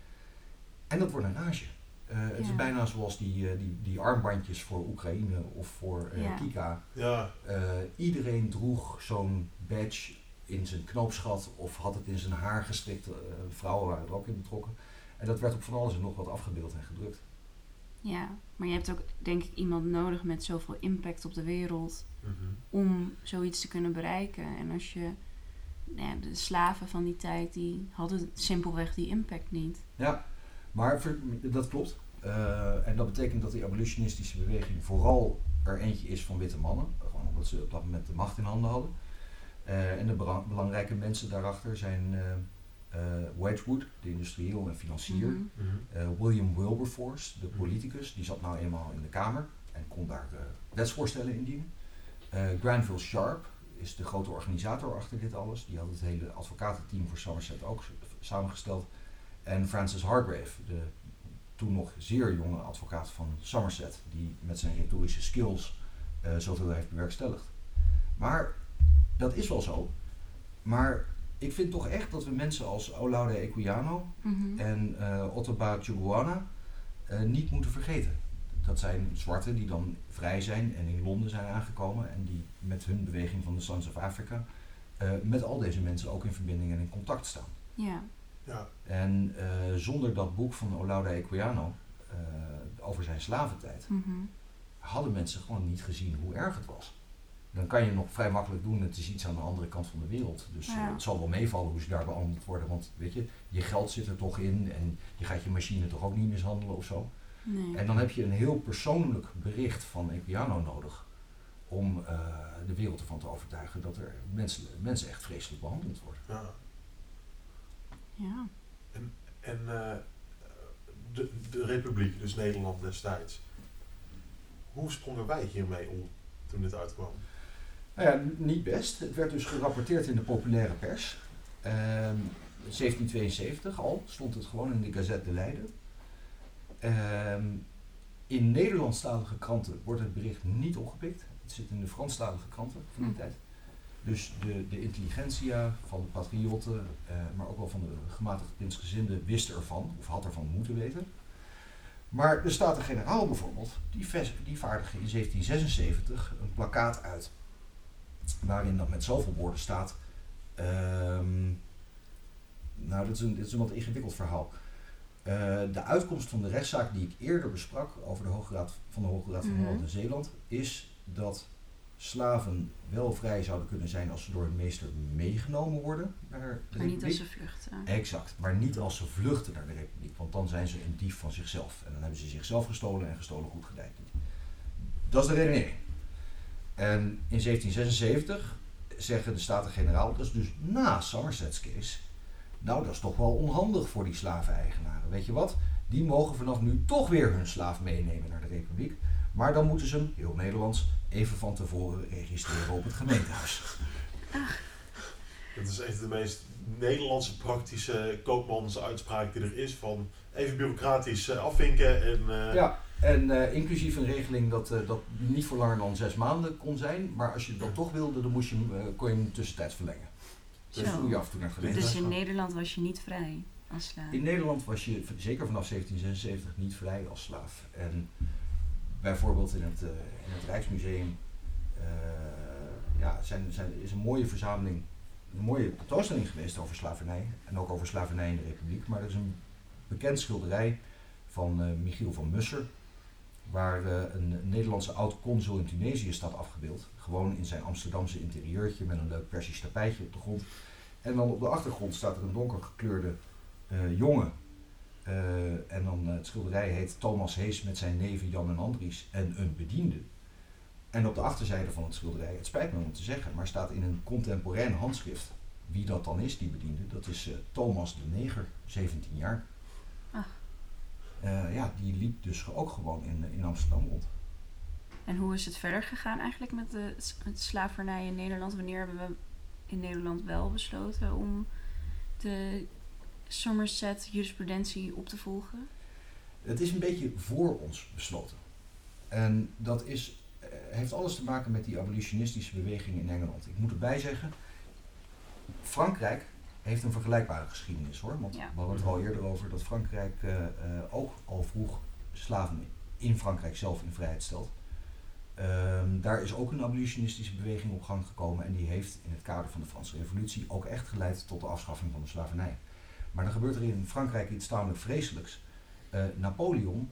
En dat wordt een rage. Eh, Het is bijna zoals die, eh, die, die armbandjes voor Oekraïne of voor eh, Ja. Kika. Ja, Eh, iedereen droeg zo'n badge in zijn knoopsgat of had het in zijn haar gestrikt. Eh, vrouwen waren er ook in betrokken. En dat werd op van alles en nog wat afgebeeld en gedrukt. ja, maar je hebt ook denk ik iemand nodig met zoveel impact op de wereld mhm. om zoiets te kunnen bereiken. En als je, nou ja, de slaven van die tijd, die hadden simpelweg die impact niet. Ja, maar ver- dat klopt. Eh, en dat betekent dat die abolitionistische beweging vooral er eentje is van witte mannen. Gewoon omdat ze op dat moment de macht in handen hadden. Eh, en de belangrijke mensen daarachter zijn eh, eh, Wedgwood, de industrieel en financier. Mhm. Mhm. Eh, William Wilberforce, de politicus, die zat nou eenmaal in de Kamer en kon daar wetsvoorstellen indienen. Eh Granville Sharp is de grote organisator achter dit alles. Die had het hele advocatenteam voor Somerset ook samengesteld. En Francis Hargrave, de toen nog zeer jonge advocaat van Somerset, die met zijn retorische skills eh, zoveel heeft bewerkstelligd. Maar dat is wel zo. Maar ik vind toch echt dat we mensen als Olaude Equiano Mhm. en Ottobah Chuguana eh, niet moeten vergeten. Dat zijn zwarten die dan vrij zijn en in Londen zijn aangekomen en die met hun beweging van de Sons of Africa met al deze mensen ook in verbinding en in contact staan. Ja, Ja, En eh, zonder dat boek van Olaude Equiano eh, over zijn slaventijd Mhm. hadden mensen gewoon niet gezien hoe erg het was. Dan kan je nog vrij makkelijk doen, het is iets aan de andere kant van de wereld. Dus eh, Ja. het zal wel meevallen hoe ze daar behandeld worden. Want weet je, je geld zit er toch in en je gaat je machine toch ook niet mishandelen of zo. nee. En dan heb je een heel persoonlijk bericht van Equiano nodig om eh, de wereld ervan te overtuigen dat er mensen, mensen echt vreselijk behandeld worden. ja. Ja. En eh, de, de Republiek, dus Nederland destijds. Hoe sprongen wij hiermee om toen dit uitkwam? Nou ja, niet best. Het werd dus gerapporteerd in de populaire pers. Ehm 1772 al stond het gewoon in de Gazette de Leiden. Ehm, in Nederlandstalige kranten wordt het bericht niet opgepikt. Het zit in de Franstalige kranten van die Hm. tijd. Dus de, de intelligentsia van de patriotten, eh, maar ook wel van de gematigde prinsgezinden, wist ervan, of had ervan moeten weten. Maar de Staten-Generaal bijvoorbeeld, die, ves- die vaardigen in 1776 een plakkaat uit waarin dat met zoveel woorden staat. ehm, nou, dit is, een, dit is een wat ingewikkeld verhaal. Eh, de uitkomst van de rechtszaak die ik eerder besprak over de Hoge Raad van de Hoge Raad van Mhm. Holland en Zeeland, is dat slaven wel vrij zouden kunnen zijn als ze door hun meester meegenomen worden naar de Maar niet als ze vluchten. Exact, maar niet als ze vluchten naar de Republiek, want dan zijn ze een dief van zichzelf. En dan hebben ze zichzelf gestolen en gestolen goed gedijt niet. Dat is de redenering. En in 1776 zeggen de Staten-Generaal, dat is dus na Somerset's case, nou dat is toch wel onhandig voor die slaveneigenaren. Weet je wat? Die mogen vanaf nu toch weer hun slaaf meenemen naar de Republiek. Maar dan moeten ze hem, heel Nederlands, even van tevoren registreren op het gemeentehuis. Dat is echt de meest Nederlandse praktische koopmansuitspraak die er is. Van even bureaucratisch eh, afvinken en... eh, Ja, en eh, inclusief een regeling dat eh, dat niet voor langer dan zes maanden kon zijn. Maar als je dat toch wilde, dan moest je hem, kon je hem tussentijds verlengen. Dus Zo. dan moet je af en toe naar het gemeentehuis Dus in. Nederland was je niet vrij als slaaf. In Nederland was je zeker vanaf 1776 niet vrij als slaaf. En bijvoorbeeld in het, eh, in het Rijksmuseum eh, ja, zijn, zijn, is een mooie verzameling, een mooie tentoonstelling geweest over slavernij. En ook over slavernij in de Republiek. Maar er is een bekend schilderij van eh, Michiel van Musser. Waar een Nederlandse oud-consul in Tunesië staat afgebeeld. Gewoon in zijn Amsterdamse interieurtje met een leuk Persisch tapijtje op de grond. En dan op de achtergrond staat er een donker gekleurde jongen. Eh, en dan eh, het schilderij heet Thomas Hees met zijn neven Jan en Andries en een bediende. En op de achterzijde van het schilderij, het spijt me om te zeggen, maar staat in een contemporain handschrift. Wie dat dan is, die bediende, dat is eh, Thomas de Neger, 17 jaar. Ah. Eh, ja, die liep dus ook gewoon in, in Amsterdam rond. En hoe is het verder gegaan eigenlijk met de met slavernij in Nederland? Wanneer hebben we in Nederland wel besloten om de Somerset jurisprudentie op te volgen? Het is een beetje voor ons besloten. En dat is, eh, heeft alles te maken met die abolitionistische beweging in Engeland. Ik moet erbij zeggen, Frankrijk heeft een vergelijkbare geschiedenis hoor. Want Ja. we hadden het er al eerder over dat Frankrijk eh, eh, ook al vroeg slaven in Frankrijk zelf in vrijheid stelt. Ehm, daar is ook een abolitionistische beweging op gang gekomen en die heeft in het kader van de Franse Revolutie ook echt geleid tot de afschaffing van de slavernij. Maar dan gebeurt er in Frankrijk iets tamelijk vreselijks. Eh, Napoleon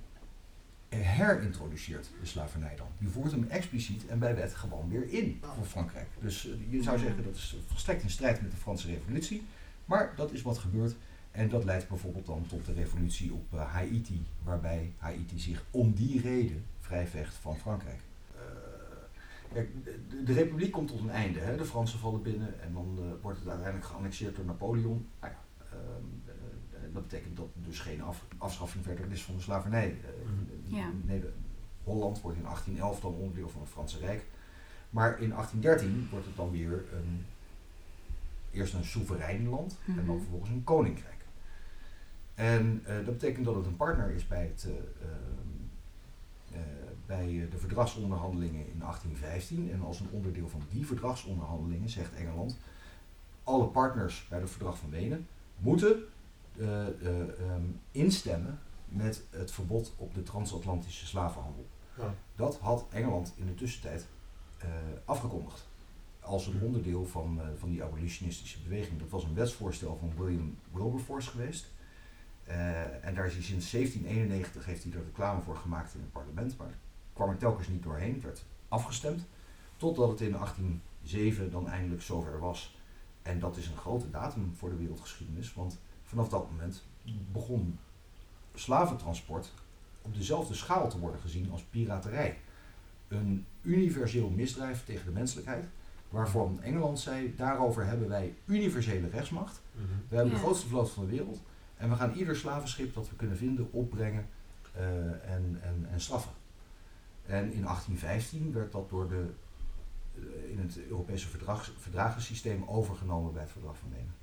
eh, herintroduceert de slavernij dan. Die voert hem expliciet en bij wet gewoon weer in voor Frankrijk. Dus eh, je zou zeggen dat is volstrekt in strijd met de Franse Revolutie. Maar dat is wat gebeurt. En dat leidt bijvoorbeeld dan tot de revolutie op Haiti, waarbij Haiti zich om die reden vrijvecht van Frankrijk. De, republiek komt tot een einde. Hè? De Fransen vallen binnen en dan wordt het uiteindelijk geannexeerd door Napoleon. Nou ja, dat betekent dat er dus geen af, afschaffing verder is van de slavernij. Ja. Neder- Holland wordt in 1811 dan onderdeel van het Franse Rijk. Maar in 1813 wordt het dan weer een, eerst een soeverein land en dan Mhm. vervolgens een koninkrijk. En eh, dat betekent dat het een partner is bij, het, eh, ehm, eh, bij de verdragsonderhandelingen in 1815. En als een onderdeel van die verdragsonderhandelingen zegt Engeland, alle partners bij het verdrag van Wenen moeten eh, eh, ehm, instemmen met het verbod op de transatlantische slavenhandel. Ja. Dat had Engeland in de tussentijd eh, afgekondigd. Als een onderdeel van, van die abolitionistische beweging. Dat was een wetsvoorstel van William Wilberforce geweest. En daar is hij sinds 1791 heeft hij er reclame voor gemaakt in het parlement. Maar kwam er telkens niet doorheen. Het werd afgestemd. Totdat het in 1807 dan eindelijk zover was. En dat is een grote datum voor de wereldgeschiedenis. Want vanaf dat moment begon slaventransport op dezelfde schaal te worden gezien als piraterij. Een universeel misdrijf tegen de menselijkheid, waarvan Engeland zei, daarover hebben wij universele rechtsmacht. Mhm. We hebben Ja. de grootste vloot van de wereld en we gaan ieder slavenschip dat we kunnen vinden opbrengen eh, en, en, en straffen. En in 1815 werd dat door de, eh, in het Europese verdrags, verdragensysteem overgenomen bij het verdrag van Wenen.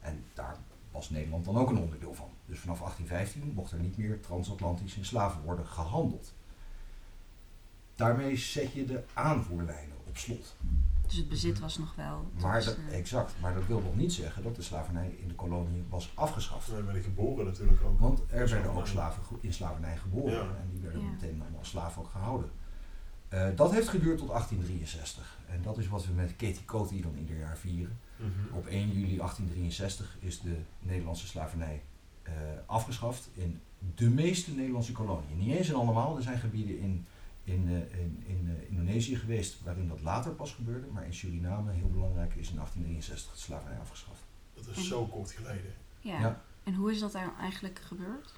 En daar was Nederland dan ook een onderdeel van. Dus vanaf 1815 mocht er niet meer transatlantisch in slaven worden gehandeld. Daarmee zet je de aanvoerlijnen op slot. Dus het bezit was nog wel. Maar was, dat, eh, exact, maar dat wil nog niet zeggen dat de slavernij in de kolonie was afgeschaft. Ben ik geboren natuurlijk ook. Want er werden ook slaven in slavernij geboren Ja. en die werden Ja. meteen allemaal als slaaf ook gehouden. Eh, dat heeft geduurd tot 1863 en dat is wat we met Katie Coty dan ieder jaar vieren. Mhm. Op 1 juli 1863 is de Nederlandse slavernij eh, afgeschaft in de meeste Nederlandse koloniën. Niet eens in allemaal, er zijn gebieden in, in, eh, in, in eh, Indonesië geweest waarin dat later pas gebeurde, maar in Suriname, heel belangrijk, is in 1863 de slavernij afgeschaft. Dat is zo kort geleden. ja. Ja. En hoe is dat daar eigenlijk gebeurd?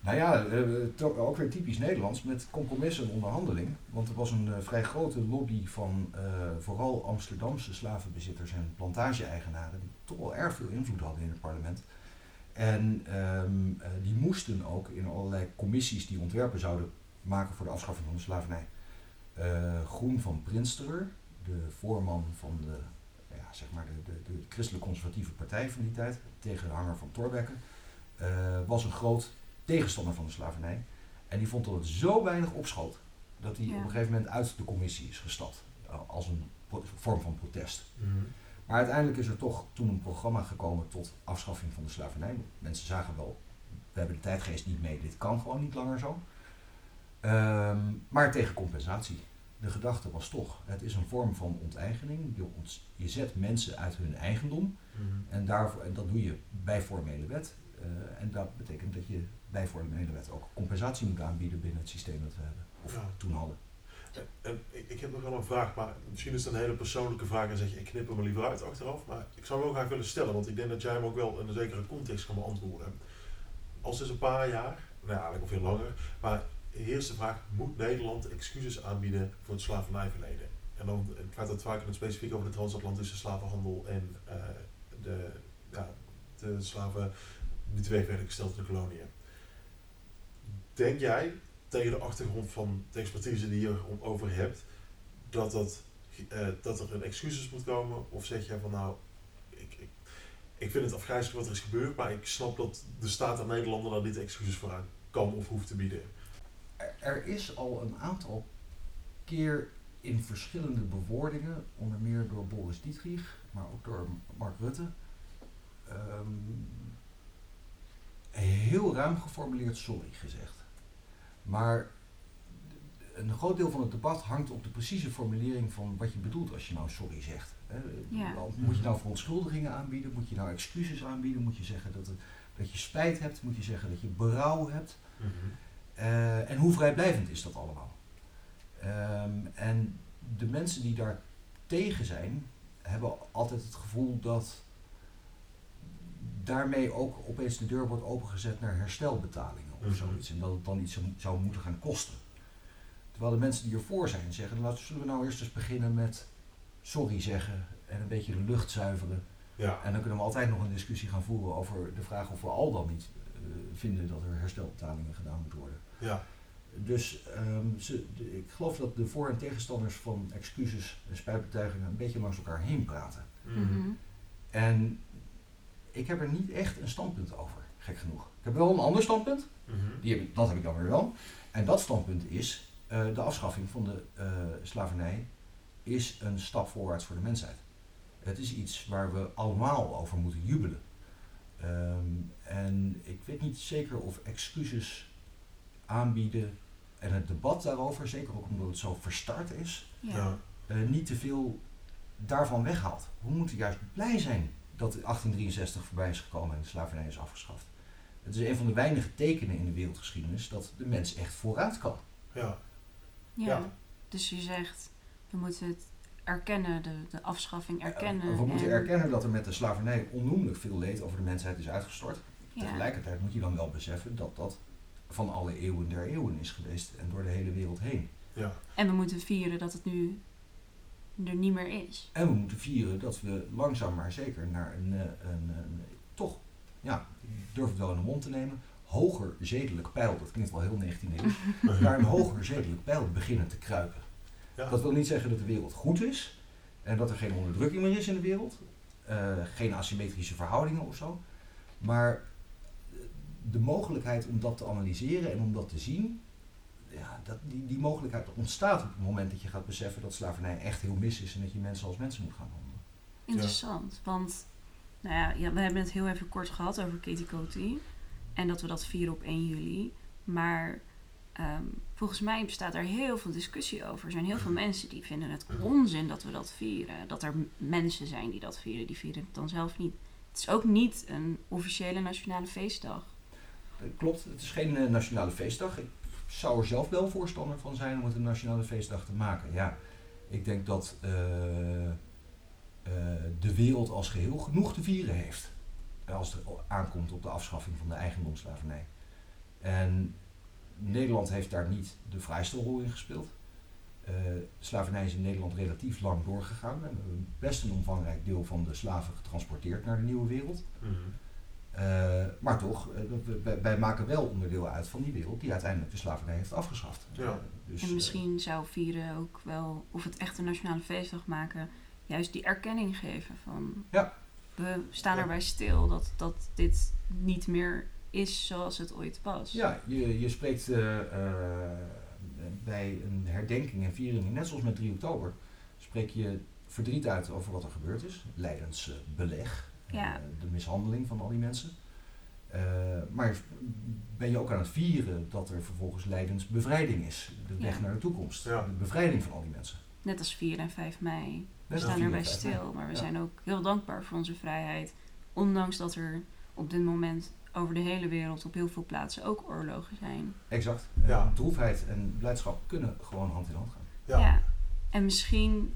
Nou ja, eh, ook weer typisch Nederlands met compromissen en onderhandeling. Want er was een eh, vrij grote lobby van eh, vooral Amsterdamse slavenbezitters en plantage-eigenaren, die toch wel erg veel invloed hadden in het parlement. En ehm, eh, die moesten ook in allerlei commissies die ontwerpen zouden maken voor de afschaffing van de slavernij. Groen van Prinsterer, de voorman van de, ja, zeg maar de, de, de christelijk conservatieve partij van die tijd, tegenhanger van Thorbecke, eh, was een groot tegenstander van de slavernij. En die vond dat het zo weinig opschoot, dat hij Ja. op een gegeven moment uit de commissie is gestapt. Als een vorm van protest. Mhm. Maar uiteindelijk is er toch toen een programma gekomen tot afschaffing van de slavernij. Mensen zagen wel, we hebben de tijdgeest niet mee, dit kan gewoon niet langer zo. Ehm, maar tegen compensatie. De gedachte was toch, het is een vorm van onteigening. Je, ont- je zet mensen uit hun eigendom Mhm. en, daarvoor, en dat doe je bij formele wet. Eh, en dat betekent dat je bij formele wet ook compensatie moet aanbieden binnen het systeem dat we hebben. Of Ja. toen hadden. En, en ik, ik heb nog wel een vraag, maar misschien is het een hele persoonlijke vraag en zeg je, ik knip hem er liever uit achteraf. Maar ik zou hem wel graag willen stellen, want ik denk dat jij hem ook wel in een zekere context kan beantwoorden. Al sinds een paar jaar, nou ja, eigenlijk al veel langer, maar heerst de vraag, moet Nederland excuses aanbieden voor het slavernijverleden? En dan gaat het vaak in het specifiek over de transatlantische slavenhandel en eh, de, ja, de slaven die teweeg werden gesteld in de koloniën. Denk jij, tegen de achtergrond van de expertise die je erover hebt, dat, dat, eh, dat er een excuses moet komen? Of zeg jij van nou, ik, ik, ik vind het afgrijzelijk wat er is gebeurd, maar ik snap dat de staat der Nederlanden daar niet excuses voor aan kan of hoeft te bieden. Er, er is al een aantal keer in verschillende bewoordingen, onder meer door Boris Dietrich, maar ook door Mark Rutte, ehm, heel ruim geformuleerd sorry gezegd. Maar een groot deel van het debat hangt op de precieze formulering van wat je bedoelt als je nou sorry zegt. Hè. Ja. Moet je nou verontschuldigingen aanbieden? Moet je nou excuses aanbieden? Moet je zeggen dat, het, dat je spijt hebt? Moet je zeggen dat je berouw hebt? Eh, en hoe vrijblijvend is dat allemaal? Ehm, en de mensen die daar tegen zijn, hebben altijd het gevoel dat daarmee ook opeens de deur wordt opengezet naar herstelbetalingen of Mhm. zoiets. En dat het dan iets zou- moeten gaan kosten. Terwijl de mensen die ervoor zijn zeggen, laten zullen we nou eerst eens beginnen met sorry zeggen en een beetje de lucht zuiveren. Ja, En dan kunnen we altijd nog een discussie gaan voeren over de vraag of we al dan niet eh, vinden dat er herstelbetalingen gedaan moeten worden. ja, Dus ehm, ze, de- ik geloof dat de voor- en tegenstanders van excuses en spijtbetuigingen een beetje langs elkaar heen praten. Mhm. Mhm. En ik heb er niet echt een standpunt over, gek genoeg. Ik heb wel een ander standpunt, Mhm. die heb ik, dat heb ik dan weer wel. En dat standpunt is, eh, de afschaffing van de eh, slavernij is een stap voorwaarts voor de mensheid. Het is iets waar we allemaal over moeten jubelen. Ehm, en ik weet niet zeker of excuses aanbieden en het debat daarover, zeker ook omdat het zo verstart is, Ja. Eh, niet te veel daarvan weghaalt. We moeten juist blij zijn dat 1863 voorbij is gekomen en de slavernij is afgeschaft. Het is een van de weinige tekenen in de wereldgeschiedenis dat de mens echt vooruit kan. ja, Ja. Ja. Dus je zegt, we moeten het erkennen, de, de afschaffing erkennen. we moeten en- erkennen dat er met de slavernij onnoemelijk veel leed over de mensheid is uitgestort. Ja. Tegelijkertijd moet je dan wel beseffen dat dat van alle eeuwen der eeuwen is geweest en door de hele wereld heen. ja, En we moeten vieren dat het nu er niet meer is. En we moeten vieren dat we langzaam maar zeker naar een, eh, een, een toch, ja, ik durf het wel in de mond te nemen, hoger zedelijk pijl, dat klinkt wel heel 19e eeuw, (laughs) naar een hoger zedelijk pijl beginnen te kruipen. ja. Dat wil niet zeggen dat de wereld goed is en dat er geen onderdrukking meer is in de wereld, eh, geen asymmetrische verhoudingen of zo, maar de mogelijkheid om dat te analyseren en om dat te zien, ja, dat, die, die mogelijkheid ontstaat op het moment dat je gaat beseffen dat slavernij echt heel mis is en dat je mensen als mensen moet gaan handelen. Interessant, want nou ja, ja, we hebben het heel even kort gehad over Katie Coty. En dat we dat vieren op 1 juli. Maar ehm, volgens mij bestaat daar heel veel discussie over. Er zijn heel veel mensen die vinden het onzin dat we dat vieren. Dat er mensen zijn die dat vieren, die vieren het dan zelf niet. Het is ook niet een officiële nationale feestdag. Eh, Klopt, het is geen eh, nationale feestdag. Ik zou er zelf wel voorstander van zijn om het een nationale feestdag te maken. Ja, ik denk dat eh, eh, de wereld als geheel genoeg te vieren heeft. eh, Als het aankomt op de afschaffing van de eigendomsslavernij. En Nederland heeft daar niet de vrijste rol in gespeeld. Uh, slavernij is in Nederland relatief lang doorgegaan. We hebben best een omvangrijk deel van de slaven getransporteerd naar de nieuwe wereld. Uh, maar toch, uh, wij, wij, maken wel onderdeel uit van die wereld die uiteindelijk de slavernij heeft afgeschaft. Ja. dus, en misschien zou vieren ook wel, of het echt een nationale feestdag maken, juist die erkenning geven van Ja. we staan Ja. erbij stil dat, dat dit niet meer is zoals het ooit was. Ja, je, je spreekt eh, eh, bij een herdenking en viering, net zoals met 3 oktober, spreek je verdriet uit over wat er gebeurd is. Leidens eh, beleg, eh, Ja. de mishandeling van al die mensen. Eh, maar ben je ook aan het vieren dat er vervolgens Leidens bevrijding is. De weg Ja. naar de toekomst. Ja. De bevrijding van al die mensen. Net als 4 en 5 mei. We staan 4 en erbij 5 mei. stil, maar we Ja. zijn ook heel dankbaar voor onze vrijheid. Ondanks dat er op dit moment over de hele wereld op heel veel plaatsen ook oorlogen zijn. Exact. Ja. Eh, droefheid en blijdschap kunnen gewoon hand in hand gaan. Ja. En misschien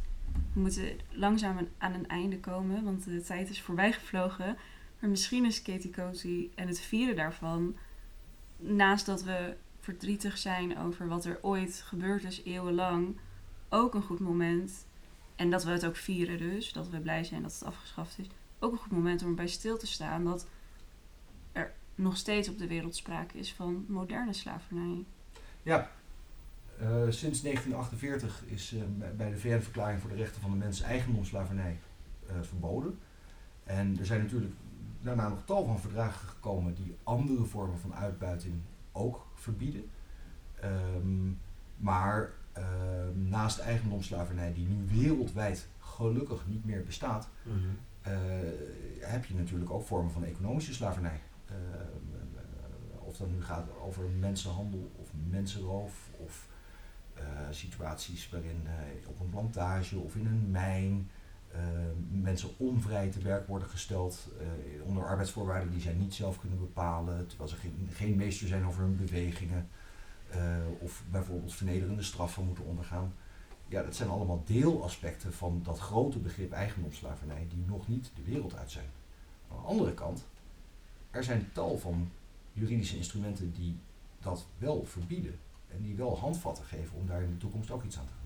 moeten we langzaam een- aan een einde komen, want de tijd is voorbij gevlogen. Maar misschien is Katie Coty en het vieren daarvan, naast dat we verdrietig zijn over wat er ooit gebeurd is eeuwenlang, ook een goed moment. En dat we het ook vieren dus, dat we blij zijn dat het afgeschaft is. Ook een goed moment om erbij stil te staan dat er nog steeds op de wereld sprake is van moderne slavernij. Ja, eh, sinds 1948 is eh, bij- de VN-verklaring voor de rechten van de mens eigendomsslavernij eh, verboden. En er zijn natuurlijk daarna nog tal van verdragen gekomen die andere vormen van uitbuiting ook verbieden. Ehm, maar ehm, naast eigendomsslavernij, die nu wereldwijd gelukkig niet meer bestaat, Mhm. heb je natuurlijk ook vormen van economische slavernij. Eh, eh, of dat nu gaat over mensenhandel of mensenroof of situaties waarin eh, op een plantage of in een mijn eh, mensen onvrij te werk worden gesteld eh, onder arbeidsvoorwaarden die zij niet zelf kunnen bepalen, terwijl ze geen, geen meester zijn over hun bewegingen eh, of bijvoorbeeld vernederende straffen moeten ondergaan. Ja, dat zijn allemaal deelaspecten van dat grote begrip eigendomsslavernij die nog niet de wereld uit zijn. Aan de andere kant, er zijn tal van juridische instrumenten die dat wel verbieden en die wel handvatten geven om daar in de toekomst ook iets aan te doen.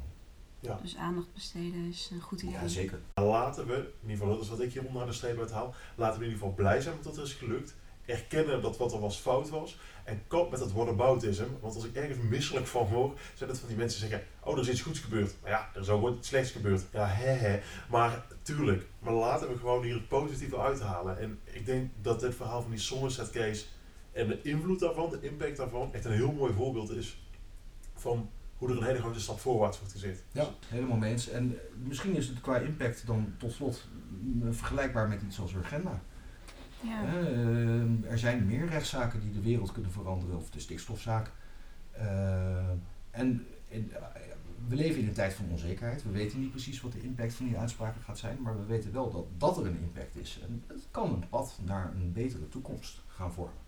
Ja. Dus aandacht besteden is een goed idee. Ja, zeker. Laten we, in ieder geval dat is wat ik hier onder de streep uit haal, laten we in ieder geval blij zijn dat het is gelukt. Erkennen dat wat er was fout was. En kap met het whataboutism. Want als ik ergens misselijk van hoor, zijn het van die mensen zeggen, oh er is iets goeds gebeurd. Maar ja, er is ook wat slechts gebeurd. Ja, hè hè. Maar tuurlijk, maar laten we gewoon hier het positieve uithalen. En ik denk dat dit verhaal van die Somerset case en de invloed daarvan, de impact daarvan, echt een heel mooi voorbeeld is van hoe er een hele grote stap voorwaarts wordt gezet. Ja, helemaal mee eens. En eh, misschien is het qua impact dan tot slot mm, vergelijkbaar met iets als Urgenda. Ja. Eh, er zijn meer rechtszaken die de wereld kunnen veranderen, of de stikstofzaak. Eh, en in- eh, we leven in een tijd van onzekerheid. We weten niet precies wat de impact van die uitspraken gaat zijn, maar we weten wel dat, dat er een impact is. En het kan een pad naar een betere toekomst gaan vormen.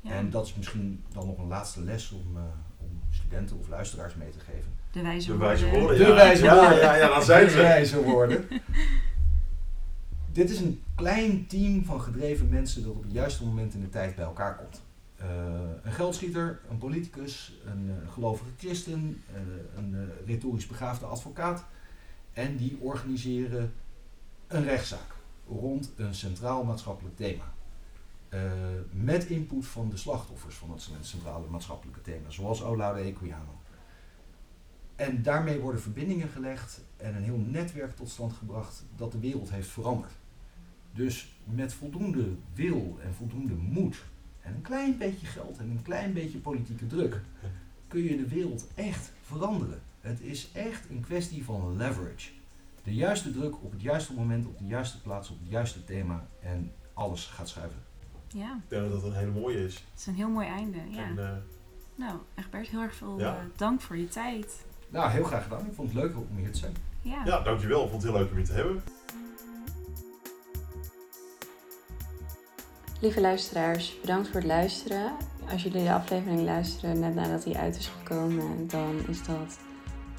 Ja. En dat is misschien dan nog een laatste les om, eh, om studenten of luisteraars mee te geven. De wijze De wijze woorden. woorden, De ja. wijze ja, woorden. Ja, ja, dan zijn De ze. wijze woorden. (laughs) Dit is een klein team van gedreven mensen dat op het juiste moment in de tijd bij elkaar komt. Eh, een geldschieter, een politicus, een eh, gelovige christen, eh, een eh, retorisch begaafde advocaat. En die organiseren een rechtszaak rond een centraal maatschappelijk thema. Eh, met input van de slachtoffers van dat centrale maatschappelijke thema, zoals Olaude Equiano. En daarmee worden verbindingen gelegd en een heel netwerk tot stand gebracht dat de wereld heeft veranderd. Dus met voldoende wil en voldoende moed en een klein beetje geld en een klein beetje politieke druk kun je de wereld echt veranderen. Het is echt een kwestie van leverage. De juiste druk op het juiste moment, op de juiste plaats, op het juiste thema en alles gaat schuiven. Ja, Ik denk dat dat een hele mooie is. het is een heel mooi einde. Ja. En, eh, Nou, echt Bert, heel erg veel Ja. eh, dank voor je tijd. Nou, heel graag gedaan. Ik vond het leuk om hier te zijn. Ja. ja, dankjewel. Ik vond het heel leuk om je te hebben. Lieve luisteraars, bedankt voor het luisteren. Als jullie de aflevering luisteren net nadat hij uit is gekomen, dan is dat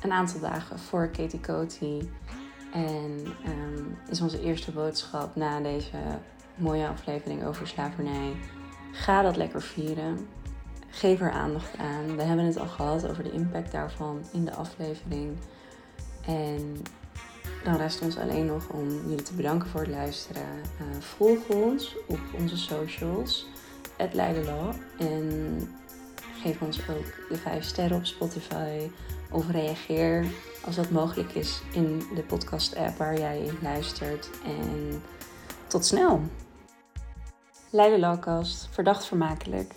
een aantal dagen voor Katie Coty. En ehm, is onze eerste boodschap na deze mooie aflevering over slavernij. Ga dat lekker vieren. geef er aandacht aan. We hebben het al gehad over de impact daarvan in de aflevering. En dan rest ons alleen nog om jullie te bedanken voor het luisteren. Uh, volg ons op onze socials, Law. En geef ons ook de 5 sterren op Spotify. Of reageer als dat mogelijk is in de podcast-app waar jij luistert. En tot snel! Leidenlawcast, verdacht vermakelijk.